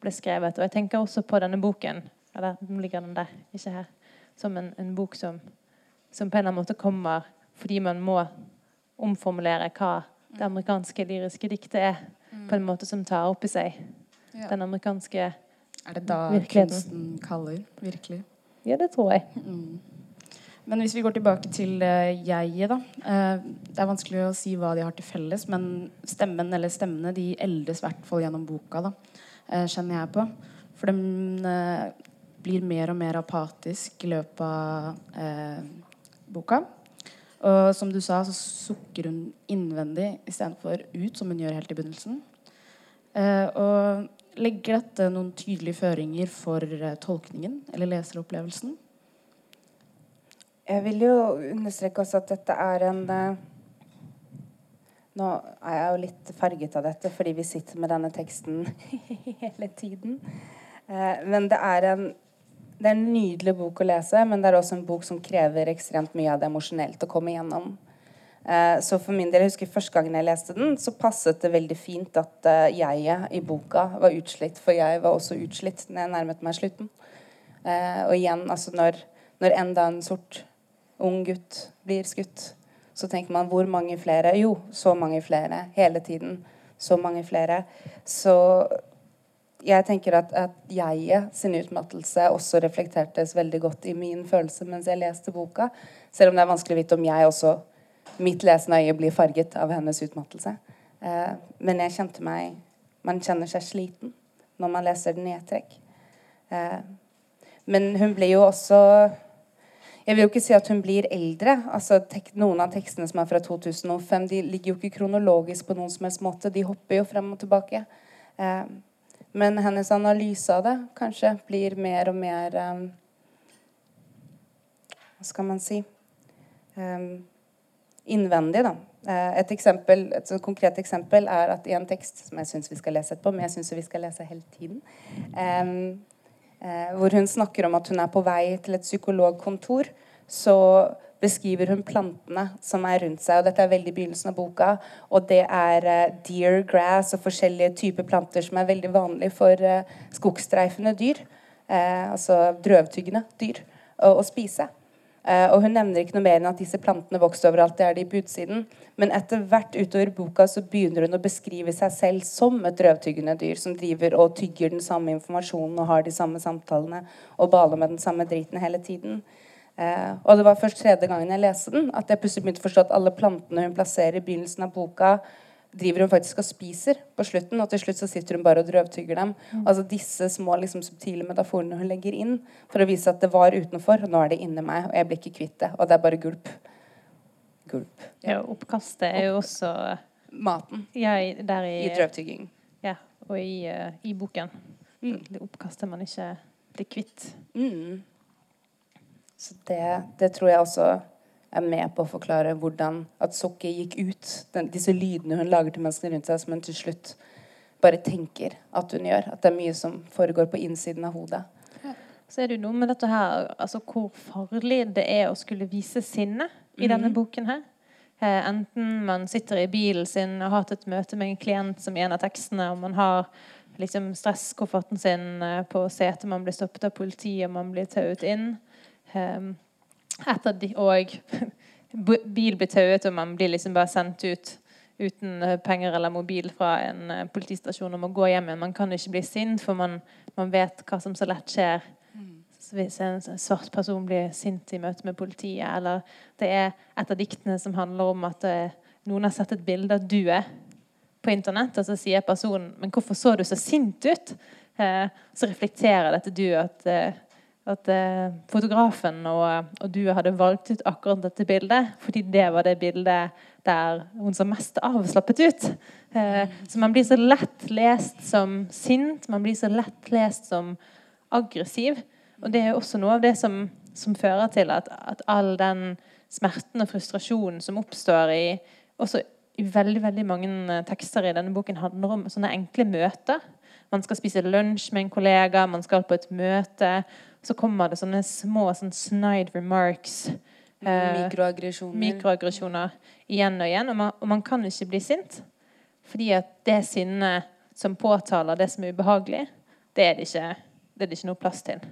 D: ble skrevet. Og jeg tenker også på denne boken eller nå ligger den der, ikke her, som en, en bok som, som, på en eller annen måte kommer fordi man må omformulere hva det amerikanske lyriske diktet er, på en måte som tar opp i seg den amerikanske virkeligheten.
B: er det da kunsten kaller, virkelig?
D: Ja, det tror jeg.
B: Mm. Men hvis vi går tilbake til uh, jeget, da. Uh, det er vanskelig å si hva de har til felles, men stemmen eller stemmene de eldes i hvert fall gjennom boka, da, uh, kjenner jeg på. For de blir mer og mer apatisk i løpet av boka. Og som du sa, så sukker hun innvendig istedenfor ut, som hun gjør helt i begynnelsen. og Legger dette noen tydelige føringer for tolkningen eller leseropplevelsen?
C: Jeg vil jo understreke også at dette er en uh, Nå er jeg jo litt farget av dette fordi vi sitter med denne teksten hele tiden. Uh, men det er, en, det er en nydelig bok å lese, men det er også en bok som krever ekstremt mye av det emosjonelt å komme igjennom. Eh, så for min del, jeg husker Første gangen jeg leste den, så passet det veldig fint at jeg i boka var utslitt. For jeg var også utslitt når jeg nærmet meg slutten. Og igjen, altså når, når, enda en sort ung gutt blir skutt, så tenker man hvor mange flere? Jo, så mange flere. Hele tiden. Så mange flere. Så jeg tenker at, at jeget sin utmattelse også reflektertes veldig godt i min følelse mens jeg leste boka. Selv om det er vanskelig å vite om jeg også mitt lesende øye blir farget av hennes utmattelse. Eh, men jeg kjente meg Man kjenner seg sliten når man leser den nedtrekk. Eh, men hun blir jo også Jeg vil jo ikke si at hun blir eldre. altså Noen av tekstene som er fra 2005, de ligger jo ikke kronologisk på noen som helst måte. De hopper jo frem og tilbake. Eh, men hennes analyse av det kanskje blir mer og mer um, Hva skal man si um, innvendig. Da. Eh, et, eksempel, et konkret eksempel er at i en tekst som jeg syns vi skal lese etterpå, men jeg syns vi skal lese hele tiden, hvor hun snakker om at hun er på vei til et psykologkontor, så beskriver hun plantene som er rundt seg. og Dette er veldig begynnelsen av boka. Og det er uh, deer grass og forskjellige typer planter som er veldig vanlige for uh, skogstreifende dyr. altså drøvtyggende dyr å spise. Uh, og Hun nevner ikke noe mer enn at disse plantene vokser overalt. det er de på utsiden. Men etter hvert utover boka så begynner hun å beskrive seg selv som et drøvtyggende dyr som driver og tygger den samme informasjonen og har de samme samtalene og baler med den samme driten hele tiden. Uh, og det var først tredje gangen jeg leste den, at jeg plutselig begynte å forstå at alle plantene hun plasserer i begynnelsen av boka, driver hun faktisk og spiser på slutten, og til slutt så sitter hun bare og drøvtygger dem. Mm. Altså Disse små liksom, subtile metaforene hun legger inn for å vise at det var utenfor, og nå er det inni meg, og jeg blir ikke kvitt det. Og det er bare gulp. Gulp.
D: Ja, oppkastet er jo også
C: Maten.
D: Ja, der i,
C: I drøvtygging.
D: Ja, og i, uh, i boken. Mm. Det oppkastet man ikke blir kvitt.
C: Mm. Så det, det tror jeg også er med på å forklare hvordan at Sokki gikk ut. Den, disse lydene hun lager til menneskene rundt seg, som hun til slutt bare tenker at hun gjør. At det er mye som foregår på innsiden av hodet.
D: Så er det jo noe med dette her, altså hvor farlig det er å skulle vise sinne i denne mhm. boken her. Eh, enten man sitter i bilen sin og har hatt et møte med en klient som i en av tekstene, og man har liksom stresskofferten sin eh, på setet, man blir stoppet av politiet, og man blir tauet inn. Um, etter de, og bil blir tauet, og man blir liksom bare sendt ut uten eh, penger eller mobil fra en uh, politistasjon og må gå hjem igjen. Man kan ikke bli sint, for man, man, vet hva som så lett skjer hvis en svart person blir sint i møte med politiet. Eller det er et av diktene som handler om at eh, noen har sett et bilde av du er på internett, og så sier personen 'Men hvorfor så du så sint ut?' Eh, så reflekterer dette du at, eh, at eh, fotografen og, og, du hadde valgt ut akkurat dette bildet fordi det var det bildet der hun så mest avslappet ut. Eh, så man blir så lett lest som sint, man blir så lett lest som aggressiv. Og det er jo også noe av det som, som fører til at, at, all den smerten og frustrasjonen som oppstår i også i veldig veldig mange tekster i denne boken, handler om sånne enkle møter. Man skal spise lunsj med en kollega, man skal på et møte. Så kommer det sånne små sånn snide remarks.
C: Eh, mikroaggresjoner.
D: mikroaggresjoner igjen og igjen. Og man, og man, kan ikke bli sint. Fordi at det sinnet som påtaler det som er ubehagelig, det er det ikke, det er det ikke noe plass til.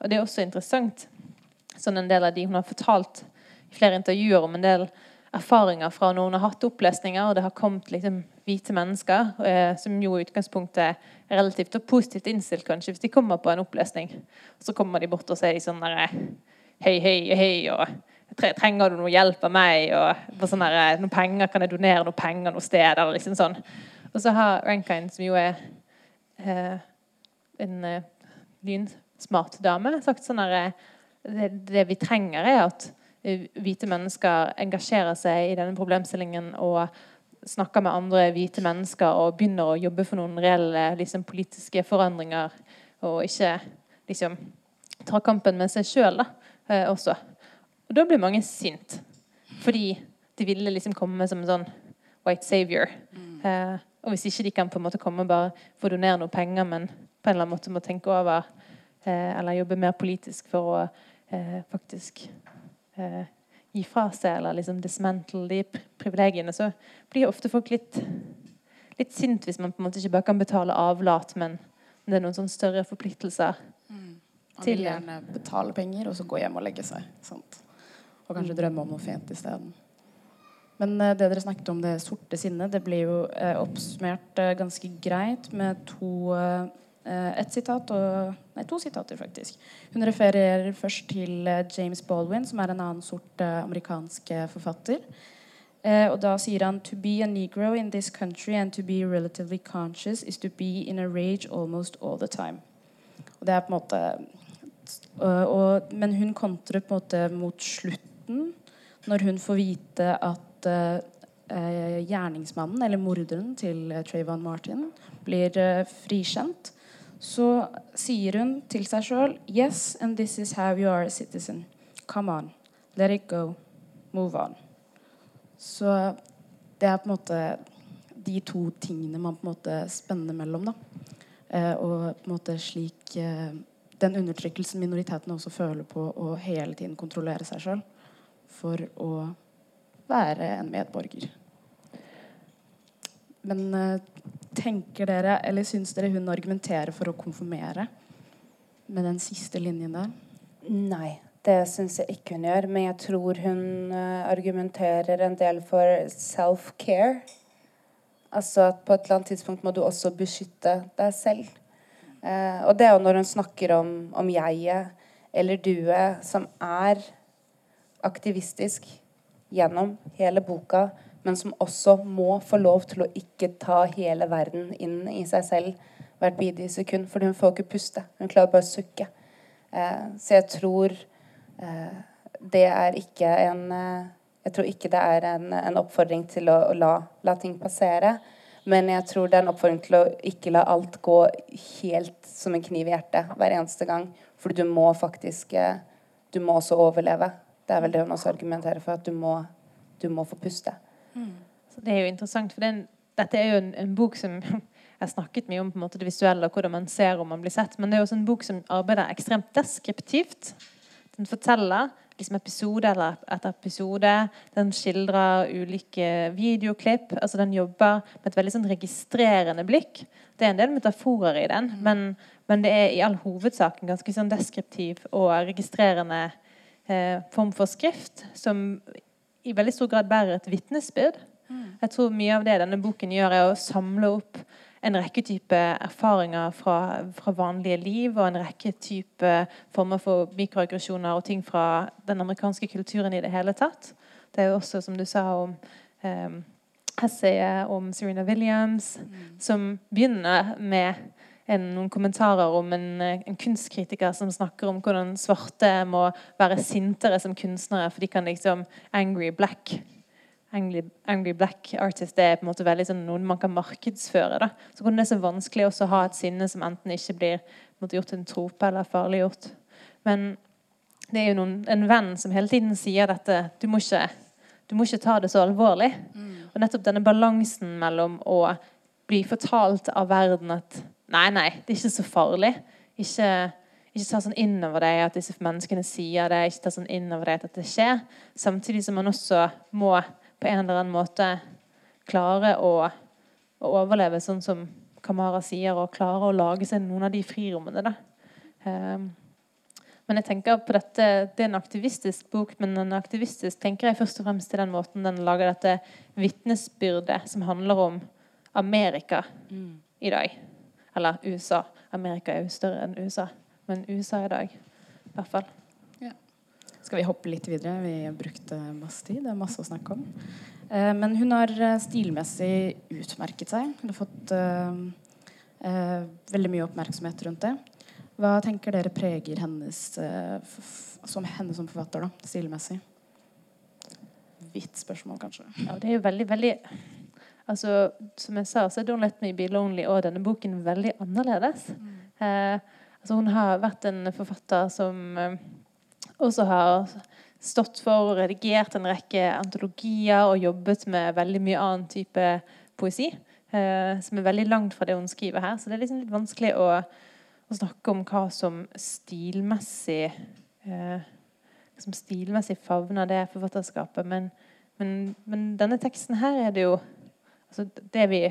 D: Og det er også interessant, sånn en del av de hun har fortalt i flere intervjuer om en del erfaringer fra når hun har hatt opplesninger, og det har kommet liksom, hvite mennesker, eh, som jo i utgangspunktet er relativt og positivt innstilt, kanskje, hvis de kommer på en opplesning. Så kommer de bort og sier sånn derre Hei, hei, hei, og trenger du noe hjelp av meg? Og sånn der, noen penger, kan jeg donere noen penger noe sted? Eller liksom sånn. Og så har Rankine, som jo er eh, en eh, lynsmart dame, sagt sånn herre det, det vi trenger, er at Eh, hvite mennesker engasjerer seg i denne problemstillingen og snakker med andre hvite mennesker og begynner å jobbe for noen reelle liksom, politiske forandringer, og ikke liksom tar kampen med seg sjøl eh, også. Og da blir mange sint, fordi de ville liksom komme som en sånn white savior. Mm. Eh, og hvis ikke de kan på en måte komme bare få donere noe penger, men på en eller annen måte må tenke over eh, eller jobbe mer politisk for å eh, faktisk eh, gi fra seg eller liksom dismantle de privilegiene, så blir ofte folk litt, litt sint hvis man på en måte ikke bare kan betale avlat, men det er noen sånne større forpliktelser.
B: Mm. Man vil gjerne betale penger og så gå hjem og legge seg. Sant? Og kanskje mm. drømme om noe fint isteden. Men uh, det dere snakket om det sorte sinnet, det blir jo uh, oppsummert uh, ganske greit med to Eh, et sitat og, nei, to sitater, faktisk. Hun refererer først til eh, James Baldwin, som er en annen sort eh, amerikansk forfatter. og da sier han To be a negro in this country and to be relatively conscious is to be in a rage almost all the time. Og det er på en måte og, Men hun kontrer på en måte mot slutten, når hun får vite at gjerningsmannen, eller morderen til Trayvon Martin, blir frikjent så sier hun til seg sjøl Yes, and this is how you are a citizen. Come on. Let it go. Move on. Så det er på en måte de to tingene man på en måte spenner mellom. da. Eh, og på en måte slik eh, Den undertrykkelsen minoritetene også føler på å hele tiden kontrollere seg sjøl for å være en medborger. Men eh, Tenker dere, eller syns dere hun argumenterer for å konfirmere med den siste linjen der?
C: Nei, det syns jeg ikke hun gjør. Men jeg tror hun uh, argumenterer en del for self-care. Altså at på et eller annet tidspunkt må du også beskytte deg selv. Eh, og det er jo når hun snakker om, om jeget eller duet, som er aktivistisk gjennom hele boka men som også må få lov til å ikke ta hele verden inn i seg selv hvert bidige sekund. For hun får ikke puste. Hun klarer bare å sukke. Eh, så jeg tror eh, det er ikke en eh, Jeg tror ikke det er en, en oppfordring til å, å la, la, ting passere. Men jeg tror det er en oppfordring til å ikke la alt gå helt som en kniv i hjertet hver eneste gang. For du må faktisk eh, Du må også overleve. Det er vel det hun også argumenterer for. At du må, du må få puste.
D: Så det er jo interessant, for den, dette er jo en, en, bok som jeg snakket mye om på en måte det visuelle og hvordan man ser om man blir sett. Men det er også en bok som arbeider ekstremt deskriptivt. Den forteller liksom episode eller etter episode. Den skildrer ulike videoklipp. altså Den jobber med et veldig sånn registrerende blikk. Det er en del metaforer i den, mm. men, men, det er i all hovedsak en ganske sånn deskriptiv og registrerende eh, form for skrift som i veldig stor grad bærer et vitnesbyrd. Mm. Jeg tror mye av det denne boken gjør, er å samle opp en rekke type erfaringer fra, fra, vanlige liv og en rekke type former for mikroaggresjoner og ting fra den amerikanske kulturen i det hele tatt. Det er jo også, som du sa, om um, essayet om Serena Williams, mm. som begynner med noen kommentarer om en, en, kunstkritiker som snakker om hvordan svarte må være sintere som kunstnere, for de kan liksom angry black angry, angry, black artist det er på en måte veldig sånn noen man kan markedsføre. da. Så hvordan det er så vanskelig også å ha et sinne som enten ikke blir måte, gjort en trope eller farliggjort. Men det er jo noen, en venn som hele tiden sier dette. Du må ikke, du må ikke ta det så alvorlig. Mm. Og nettopp denne balansen mellom å bli fortalt av verden at nei, nei, det er ikke så farlig. Ikke, ikke ta sånn inn over deg at disse menneskene sier det. Ikke ta sånn inn over deg at det skjer. Samtidig som man også må på en eller annen måte klare å, å overleve sånn som Kamara sier, og klare å lage seg noen av de frirommene. Da. Um, men jeg tenker på dette, Det er en aktivistisk bok, men en aktivistisk tenker jeg først og fremst til den måten den lager dette vitnesbyrdet som handler om Amerika mm. i dag. Eller USA. Amerika er jo større enn USA, men USA i dag i hvert fall.
B: Skal vi hoppe litt videre? Vi har brukt masse tid. Det er masse å snakke om. Eh, men hun har eh, stilmessig utmerket seg. Hun har fått eh, eh, veldig mye oppmerksomhet rundt det. Hva tenker dere preger hennes som henne som forfatter, da, stilmessig? Hvitt spørsmål, kanskje.
D: Ja, det er jo veldig, veldig altså, Som jeg sa, så er 'Don't Let Me Be Lonely' og denne boken veldig annerledes. Mm. Eh, altså, hun har vært en forfatter som også har stått for og redigert en rekke antologier og jobbet med veldig mye annen type poesi. Eh, som er veldig langt fra det hun skriver her. Så det er liksom litt vanskelig å, å snakke om hva som stilmessig eh, som stilmessig favner det forfatterskapet. Men, men, men, denne teksten her er det jo altså Det vi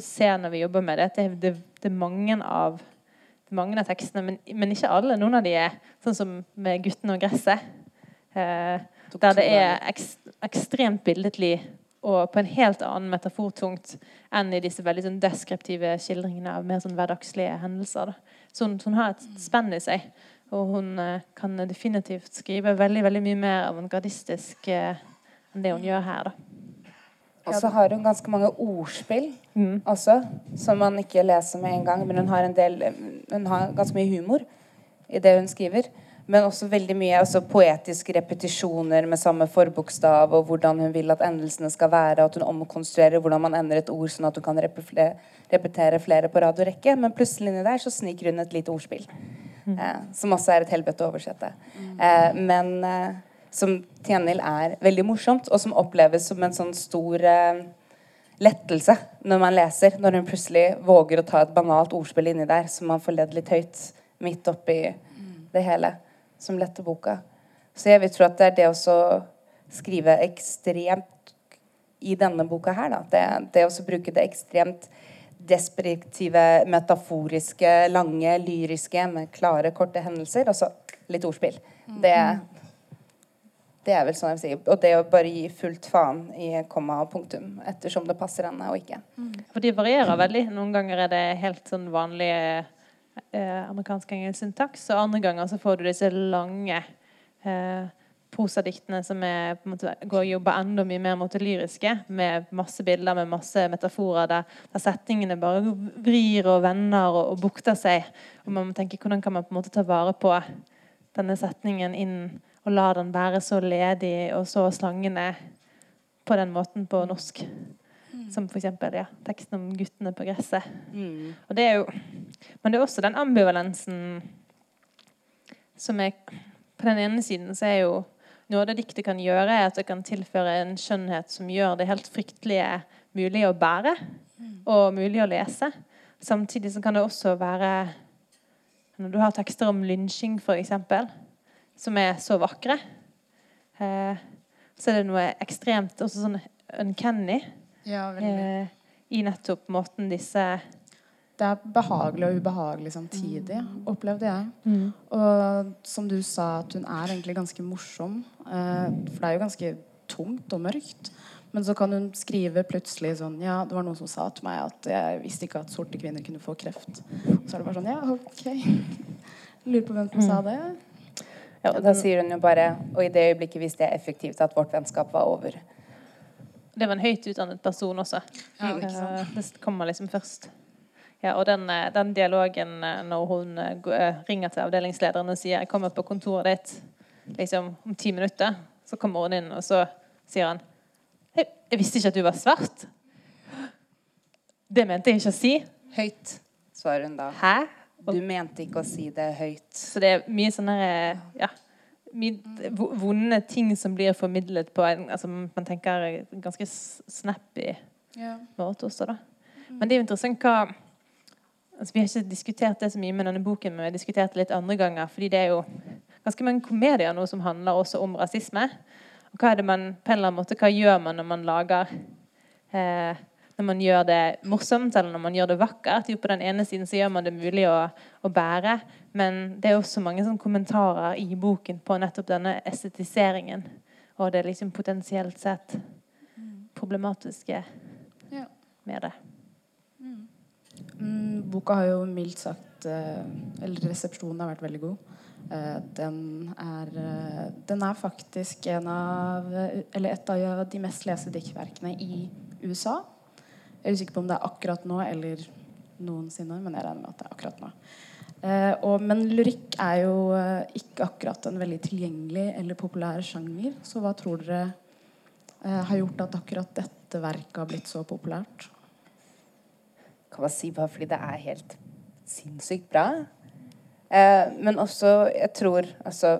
D: ser når vi jobber med det, det, det, det er mange av mange av tekstene, men, men, ikke alle. Noen av de er sånn som med 'Gutten og gresset'. Eh, der det er ekst, ekstremt billedlig og på en helt annen metafortungt enn i disse veldig sånn deskriptive skildringene av mer sånn hverdagslige hendelser. Så hun, hun, har et spenn i seg, og hun eh, kan definitivt skrive veldig veldig mye mer avantgardistisk eh, enn det hun gjør her. da.
C: Og så har hun ganske mange ordspill mm. også, som man ikke leser med en gang. Men hun har, en del, hun har ganske mye humor i det hun skriver. Men også veldig mye altså poetiske repetisjoner med samme forbokstav, og hvordan hun vil at endelsene skal være, og at hun omkonstruerer hvordan man ender et ord sånn at hun kan repetere flere på rad og rekke. Men plutselig inni der så sniker hun et lite ordspill, mm. eh, som også er et helvete å oversette. Mm. Eh, men eh, som til gjengjeld er veldig morsomt, og som oppleves som en sånn stor eh, lettelse når man leser. Når hun plutselig våger å ta et banalt ordspill inni der, som man får ledd litt høyt midt oppi det hele, som letter boka. Så jeg vil tro at det er det å skrive ekstremt i denne boka her, da. Det, det å bruke det ekstremt desperiktive, metaforiske, lange, lyriske med klare, korte hendelser, og så litt ordspill. Det, det er vel sånn jeg vil si. Og det å bare gi fullt faen i komma og punktum ettersom det passer henne og ikke.
D: Mm. For de varierer veldig. Noen ganger er det helt sånn vanlig eh, amerikansk engelsk syntaks, og andre ganger så får du disse lange eh, prosadiktene som er, på en måte, går jobber enda mye mer mot det lyriske, med masse bilder, med masse metaforer, der, der setningene bare vrir og vender og, og bukter seg. Og man må tenke hvordan kan man på en måte ta vare på denne setningen inn og lar den være så ledig og så slangende på den måten på norsk. Mm. Som f.eks. Ja, teksten om 'guttene på gresset'. Mm. Og det er jo, men det er også den ambivalensen som er På den ene siden så er jo noe av det diktet kan gjøre, er at det kan tilføre en skjønnhet som gjør det helt fryktelige mulig å bære mm. og mulig å lese. Samtidig så kan det også være Når du har tekster om lynsjing, f.eks., som er så vakre. Eh, så er det noe ekstremt også sånn uncanny ja, eh, i nettopp måten disse
B: Det er behagelig og ubehagelig samtidig, mm. opplevde jeg. Mm. Og som du sa, at hun er egentlig ganske morsom. Eh, for det er jo ganske tungt og mørkt. Men så kan hun skrive plutselig sånn Ja, det var noen som sa til meg at jeg visste ikke at sorte kvinner kunne få kreft. Så er det bare sånn Ja, OK. Lurer på hvem som sa det.
C: Ja, og da sier hun jo bare Og i det øyeblikket visste jeg effektivt at vårt vennskap var over.
D: Det var en høyt utdannet person også.
B: Ja?
D: Eh, Det kommer liksom først. Ja, og den, eh, den dialogen eh, når hun ringer til avdelingslederen og sier 'jeg kommer på kontoret ditt liksom, om ti minutter', så kommer hun inn, og så sier han 'jeg, jeg visste ikke at du var svart'. Det mente jeg ikke å si.
C: Høyt, svarer hun da.
D: Hæ?
C: Du mente ikke å si det høyt.
D: Så det er mye sånne ja, vonde ting som blir formidlet på en altså Man tenker ganske snappy
B: Ja.
D: måte også, da. Men det er jo interessant hva altså Vi har ikke diskutert det så mye med denne boken, men vi har diskutert det litt andre ganger. fordi det er jo ganske mange komedier nå som handler også om rasisme. Og hva er det man på en eller annen måte, hva gjør man når man lager eh, Når man gjør det morsomt, eller når man gjør det vakkert? Jo, på den ene siden så gjør man det mulig å, å bære, men det er også mange sånn, kommentarer i boken på nettopp denne estetiseringen. Og det liksom potensielt sett problematiske
B: Ja.
D: med det.
B: Mm, boka har jo mildt sagt eh, Eller resepsjonen har vært veldig god. Eh, den er eh, Den er faktisk en av Eller et av de mest leste diktverkene i USA. Jeg er usikker på om det er akkurat nå eller noensinne, men jeg regner med at det er akkurat nå. Eh, og, men lyrikk er jo eh, ikke akkurat en veldig tilgjengelig eller populær sjanger. Så hva tror dere eh, har gjort at akkurat dette verket har blitt så populært?
C: kan man si bare fordi det er helt sinnssykt bra. Eh, men også, jeg tror altså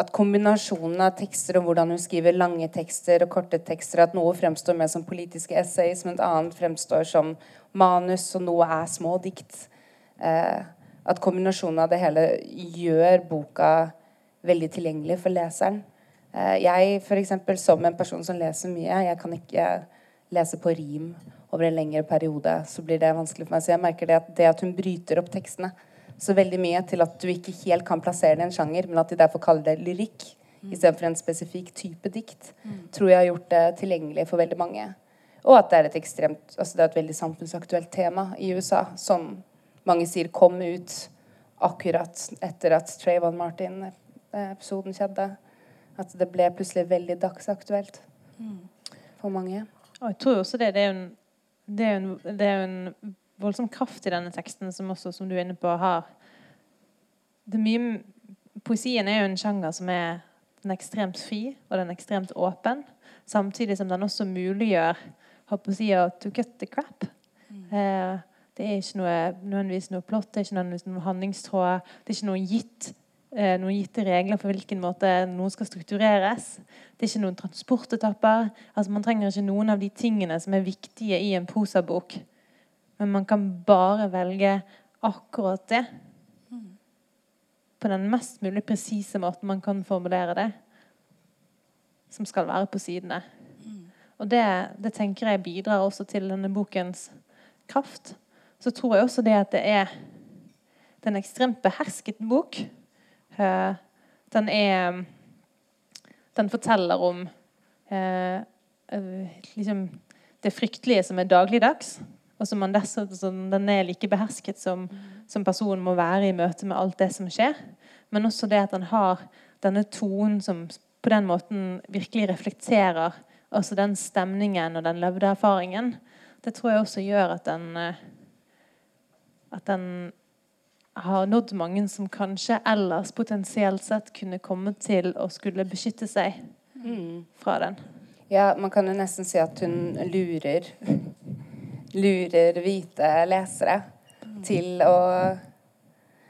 C: at kombinasjonen av tekster og hvordan hun skriver lange tekster og korte tekster, at noe fremstår mer som politiske essays, men et annet fremstår som manus, og noe er små dikt. Eh, at kombinasjonen av det hele gjør boka veldig tilgjengelig for leseren. Eh, jeg, eksempel, som en person som leser mye, jeg kan ikke lese på rim over en lengre periode, så blir det vanskelig for meg. Så jeg merker det at, det at hun bryter opp tekstene så veldig mye til at du ikke helt kan plassere det i en sjanger, men at de derfor kaller det lyrikk istedenfor en spesifikk type dikt, tror jeg har gjort det tilgjengelig for veldig mange. Og at det er et ekstremt, altså det er et veldig samfunnsaktuelt tema i USA, som mange sier kom ut akkurat etter at Trayvon Martin-episoden skjedde. At det ble plutselig veldig dagsaktuelt for mange.
D: Og jeg tror også det, det er jo en, det er jo en, det er jo en voldsom kraft i denne teksten, som også, som du er inne på, har det er mye, Poesien er jo en sjanger som er den er ekstremt fri, og den er ekstremt åpen. Samtidig som den også muliggjør håper å si, to cut the crap. Eh, det er ikke noe, nødvendigvis noe plott, det er ikke nødvendigvis noen handlingstråd. Det er ikke noen, gitt, eh, noen gitte regler for hvilken måte noe skal struktureres. Det er ikke noen transportetapper. Altså, man trenger ikke noen av de tingene som er viktige i en prosabok. Men man kan bare velge akkurat det. På den mest mulig presise måten man kan formulere det. Som skal være på sidene. Og det, det tenker jeg bidrar også til denne bokens kraft. Så tror jeg også det at det er det er en ekstremt behersket bok. Eh, den er Den forteller om eh, eh, liksom det fryktelige som er dagligdags. Og som man dessuten, den er like behersket som, som personen må være i møte med alt det som skjer. Men også det at han har denne tonen som på den måten virkelig reflekterer også den stemningen og den levde erfaringen. Det tror jeg også gjør at den eh, at den har nådd mange som kanskje ellers potensielt sett kunne komme til å skulle beskytte seg fra den.
C: Ja, man kan jo nesten si at hun lurer lurer hvite lesere til å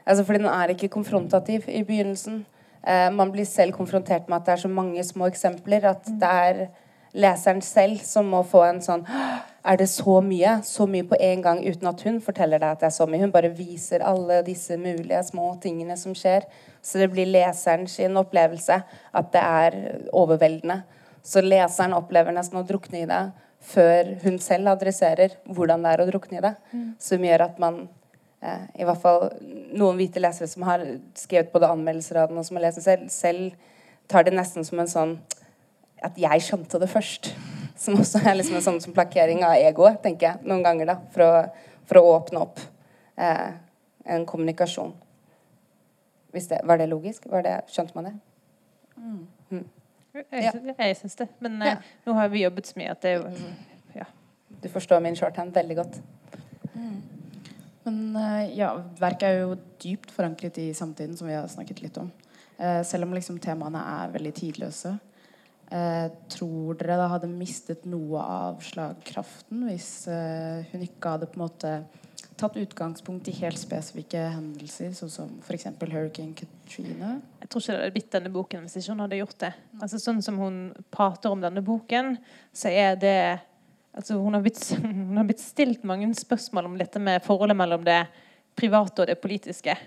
C: Altså, fordi den er ikke konfrontativ i begynnelsen. Eh, man blir selv konfrontert med at det er så mange små eksempler at det er leseren selv som må få en sånn Er det så mye? Så mye på en gang uten at hun forteller deg at det er så mye. Hun bare viser alle disse mulige små tingene som skjer. Så det blir leseren sin opplevelse at det er overveldende. Så leseren opplever nesten å drukne i det før hun selv adresserer hvordan det er å drukne i det. Som gjør at man eh, i hvert fall noen hvite lesere som har skrevet både anmeldelser av den og som har lest den selv, selv tar det nesten som en sånn at jeg skjønte det først. Som også er liksom en sånn som plakkering av egoet, tenker jeg, noen ganger, da. For å, for å åpne opp eh, en kommunikasjon. Det, var det logisk? Var det, skjønte man det?
D: Jeg,
C: Ja.
D: jeg syns det. Men eh,
C: Ja.
D: nå har vi jobbet så mye at det er jo ja.
C: Du forstår min shorthand veldig godt.
B: Men eh, ja, verket er jo dypt forankret i samtiden, som vi har snakket litt om. Eh, selv om liksom temaene er veldig tidløse. Eh, tror dere det hadde mistet noe av slagkraften hvis hun ikke hadde på en måte tatt utgangspunkt i helt spesifikke hendelser, sånn som f.eks. Hurricane Katrina?
D: Jeg tror ikke det hadde blitt denne boken hvis ikke hun hadde gjort det. Altså Sånn som hun prater om denne boken, så er det altså hun, har blitt, hun har blitt stilt mange spørsmål om dette med forholdet mellom det private og det politiske.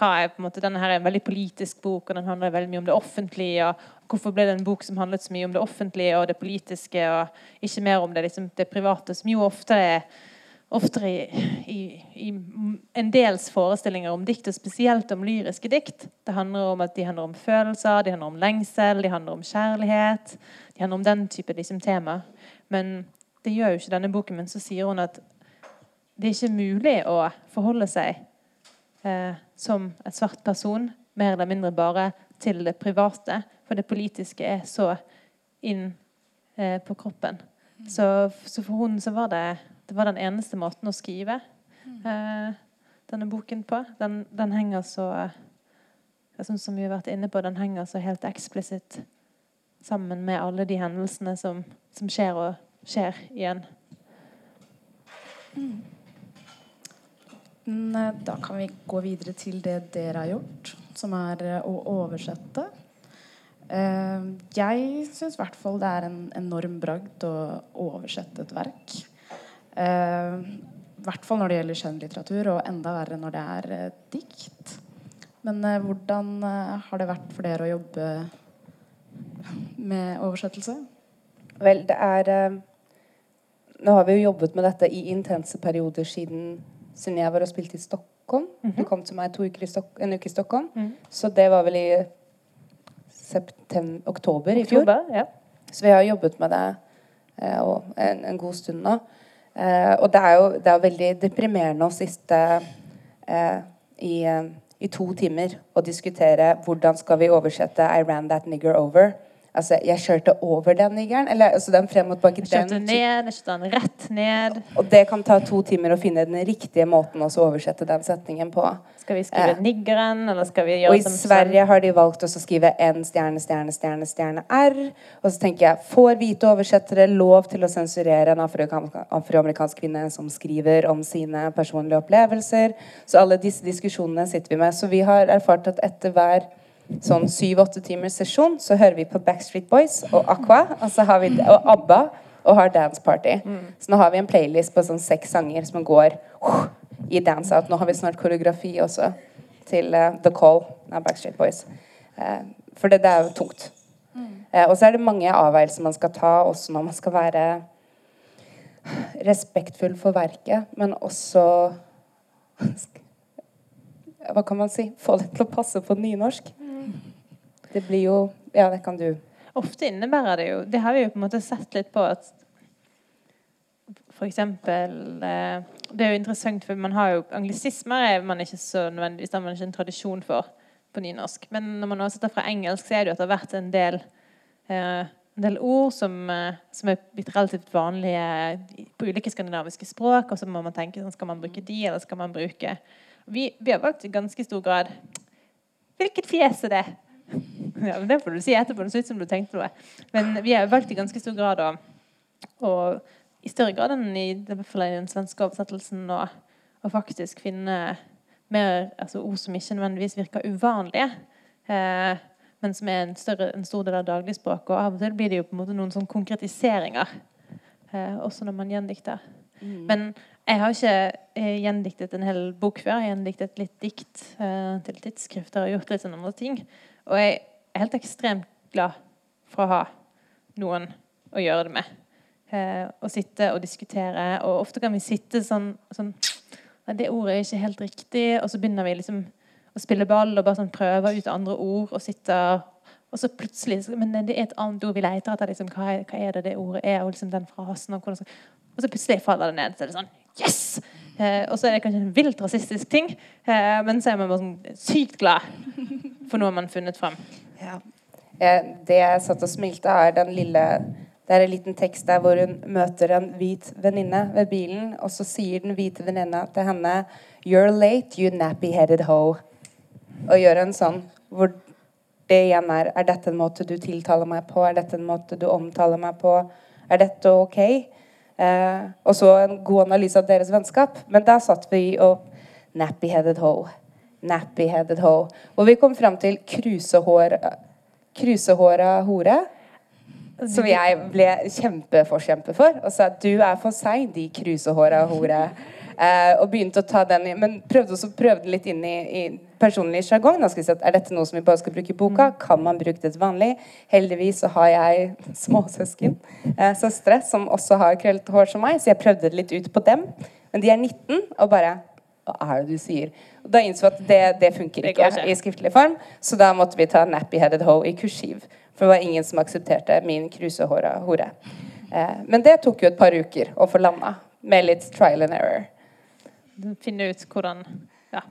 D: Hva er på en måte, Denne her er en veldig politisk bok, og den handler veldig mye om det offentlige. og Hvorfor ble det en bok som handlet så mye om det offentlige og det politiske, og ikke mer om det, liksom, det private, som jo ofte er oftere i, i, i en dels forestillinger om dikt, og spesielt om lyriske dikt. Det handler om at de handler om følelser, de handler om lengsel, de handler om kjærlighet. De handler om den type liksom, tema. Men det gjør jo ikke denne boken. Men så sier hun at det er ikke mulig å forholde seg eh, som et svart person, mer eller mindre bare til det private. For det politiske er så inn eh, på kroppen. Så, så for hun så var det det var den eneste måten å skrive eh, denne boken på. Den, den henger så jeg synes som vi har vært inne på, den henger så helt eksplisitt sammen med alle de hendelsene som, som skjer og skjer igjen.
B: Men, eh, Da kan vi gå videre til det dere har gjort, som er eh, å oversette. Eh, Jeg syns i hvert fall det er en enorm bragd å oversette et verk. Eh, I hvert fall når det gjelder skjønnlitteratur, og enda verre når det er eh, dikt. Men eh, hvordan eh, har det vært for dere å jobbe med oversettelse?
C: Vel, det er eh, Nå har vi jo jobbet med dette i intense perioder siden, siden jeg var og spilte i Stockholm. Du kom til meg to uker i Stok en uke i Stockholm.
D: Mhm.
C: Så det var vel i oktober i fjor.
D: Oktober, ja.
C: Så vi har jobbet med det eh, og en, en god stund nå. Eh, og det er jo det er veldig deprimerende å sitte eh, i, eh, i to timer og diskutere hvordan skal vi oversette 'I ran that nigger over'. Altså, jeg kjørte over den niggeren. Eller altså den frem og tilbake.
D: Jeg kjørte
C: den-
D: ned, jeg kjørte den rett ned.
C: Og det kan ta to timer å finne den riktige måten å oversette den setningen på.
D: Skal vi skrive
C: Eh.
D: 'niggeren', eller skal vi gjøre Og
C: i
D: som
C: Sverige har de valgt å skrive N stjerne, stjerne, stjerne, stjerne R. Og så tenker jeg, får hvite oversettere lov til å sensurere en afroamerikansk kvinne som skriver om sine personlige opplevelser? Så alle disse diskusjonene sitter vi med. Så vi har erfart at etter hver sånn syv-åtte timers sesjon så hører vi på Backstreet Boys og Aqua og, så har vi, og ABBA og har dance party. Så nå har vi en playlist på sånn seks sanger som går uh, i dance out. Nå har vi snart koreografi også til uh, The Call av Backstreet Boys. Uh, for det, det er jo tungt. Eh, og så er det mange avveielser man skal ta, også når man skal være respektfull for verket, men også Hva kan man si? Få det til å passe på nynorsk. Det blir jo Ja, det kan du.
D: Ofte innebærer det jo Det har vi jo på en måte sett litt på at eksempel eh, Det er jo interessant, for man har jo anglisismer er man ikke så nødvendigvis man ikke en tradisjon for på nynorsk. Men når man oversetter fra engelsk, så er det jo etter hvert en del eh, en del ord som, eh, som er blitt relativt vanlige på ulike skandinaviske språk. Og så må man tenke sånn, skal man bruke de, eller skal man bruke Vi, vi har valgt i ganske stor grad Hvilket fjes er det? Ja, men Det får du si etterpå. Det ser ut som du tenkte noe. Men vi har valgt i ganske stor grad å, å i større grad enn i, den svenske oversettelsen å, faktisk finne mer altså ord som ikke nødvendigvis virker uvanlige, eh, men som er en, større, en stor del av dagligspråket. Og av og til blir det jo på en måte noen sånn konkretiseringer, eh, også når man gjendikter. Men jeg har ikke eh, gjendiktet en hel bok før. Jeg har gjendiktet litt dikt eh, til tidsskrifter og gjort litt sånne andre ting. Og jeg er helt ekstremt glad for å ha noen å gjøre det med. Eh, å sitte og diskutere. Og ofte kan vi sitte sånn, sånn Nei, det ordet er ikke helt riktig. Og så begynner vi liksom å spille ball og bare sånn prøve ut andre ord og sitte Og så plutselig Men det er et annet ord vi leter etter. Liksom, hva, er, hva, er, det det ordet er? Og liksom den frasen. Og, hvordan, og så plutselig faller det ned. Så er det sånn Yes! Eh, og så er det kanskje en vilt rasistisk ting, eh, men så er man bare sånn sykt glad for noe man har funnet fram.
C: Ja. Eh, det jeg satt og smilte, er den lille det er en liten tekst der hvor hun møter en hvit venninne ved bilen, og så sier den hvite venninna til henne You're late, you nappy-headed hoe. Og gjør en sånn hvor det igjen er Er dette en måte du tiltaler meg på? Er dette en måte du omtaler meg på? Er dette ok? Eh, og så en god analyse av deres vennskap. Men da satt vi og Nappy-headed hoe. Nappy-headed hoe. Og vi kom fram til krusehåra hore. Som jeg ble kjempeforkjempe for. Og sa at du er for seig, de krusehåra hore. Eh, og begynte å ta den Men prøvde også prøvde litt inn i, i personlig sjargong. Si er dette noe som vi bare skal bruke i boka? Mm. Kan man bruke det til vanlig? Heldigvis så har jeg småsøsken, eh, søstre, som også har krøllete hår som meg, så jeg prøvde det litt ut på dem. Men de er 19 og bare Hva er det du sier? Og da innså vi at det, det funker ikke, ikke i skriftlig form, så da måtte vi ta nappy-headed hoe i kursiv. For det var ingen som aksepterte min krusehåra hore. Eh, men det tok jo et par uker å få landa, med litt trial and error
D: finne ut hvordan ja,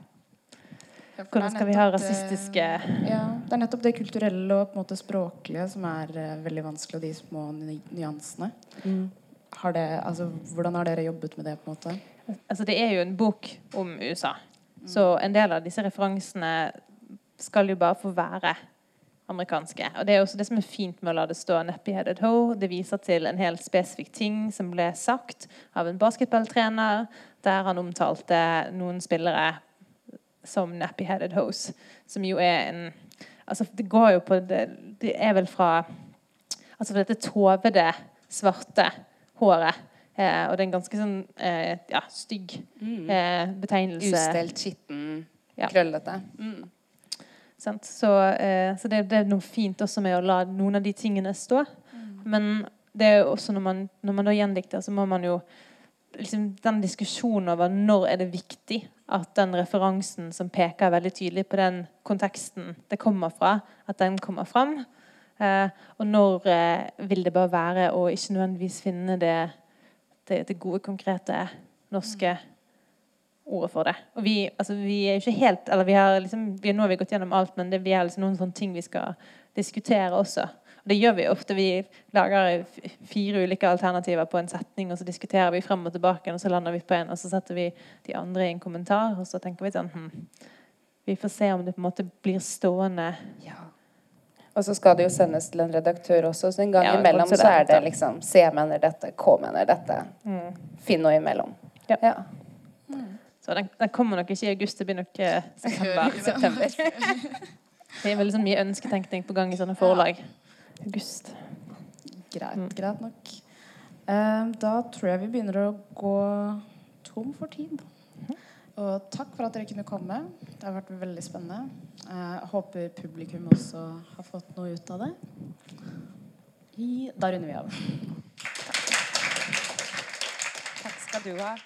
D: hvordan skal vi ha rasistiske
B: Ja, Det er nettopp det kulturelle og på en måte språklige som er uh, veldig vanskelig, og de små nyansene. Mm. Har det, altså, hvordan har dere jobbet med det? på en måte?
D: Altså, det er jo en bok om USA. Mm. Så en del av disse referansene skal jo bare få være amerikanske. Og Det er også det som er fint med å la det stå 'nappy-headed hoe'. Det viser til en helt spesifikk ting som ble sagt av en basketballtrener der han omtalte noen spillere som nappy-headed hose, som jo er en altså Det går jo på Det, det er vel fra altså dette tovede, svarte håret. Eh, og det er en ganske sånn eh, ja, stygg mm. eh, betegnelse.
C: Ustelt, skitten, ja. krøllete. Mm.
D: Så, eh, så det, det, er noe fint også med å la noen av de tingene stå. Mm. Men det er også når man, når man da gjendikter, så må man jo liksom, den diskusjonen over når er det viktig at den referansen som peker veldig tydelig på den konteksten det kommer fra, at den kommer fram. Eh, og når eh, vil det bare være å ikke nødvendigvis finne det, det, det gode, konkrete norske ordet for det. Og vi, altså, vi er ikke helt eller vi har liksom, vi, Nå har vi gått gjennom alt, men det, vi har liksom noen sånne ting vi skal diskutere også. Og Det gjør vi ofte. Vi lager fire ulike alternativer på en setning, og så diskuterer vi frem og tilbake, og så lander vi på en, og så setter vi de andre i en kommentar, og så tenker vi sånn hm, Vi får se om det på en måte blir stående. Ja.
C: Og så skal det jo sendes til en redaktør også, så en gang ja, imellom så er det liksom C mener dette, K mener dette. Mm. Finn noe imellom. Ja. ja.
D: Mm. Så den, den, kommer nok ikke i august, det blir nok uh, september. september. Det er veldig sånn mye ønsketenkning på gang i sånne forlag. August.
B: Greit, mm. greit nok. Eh, da tror jeg vi begynner å gå tom for tid. Mm. Og takk for at dere kunne komme. Det har vært veldig spennende. Jeg eh, håper publikum også har fått noe ut av det. Da runder vi av.
C: Takk skal du ha.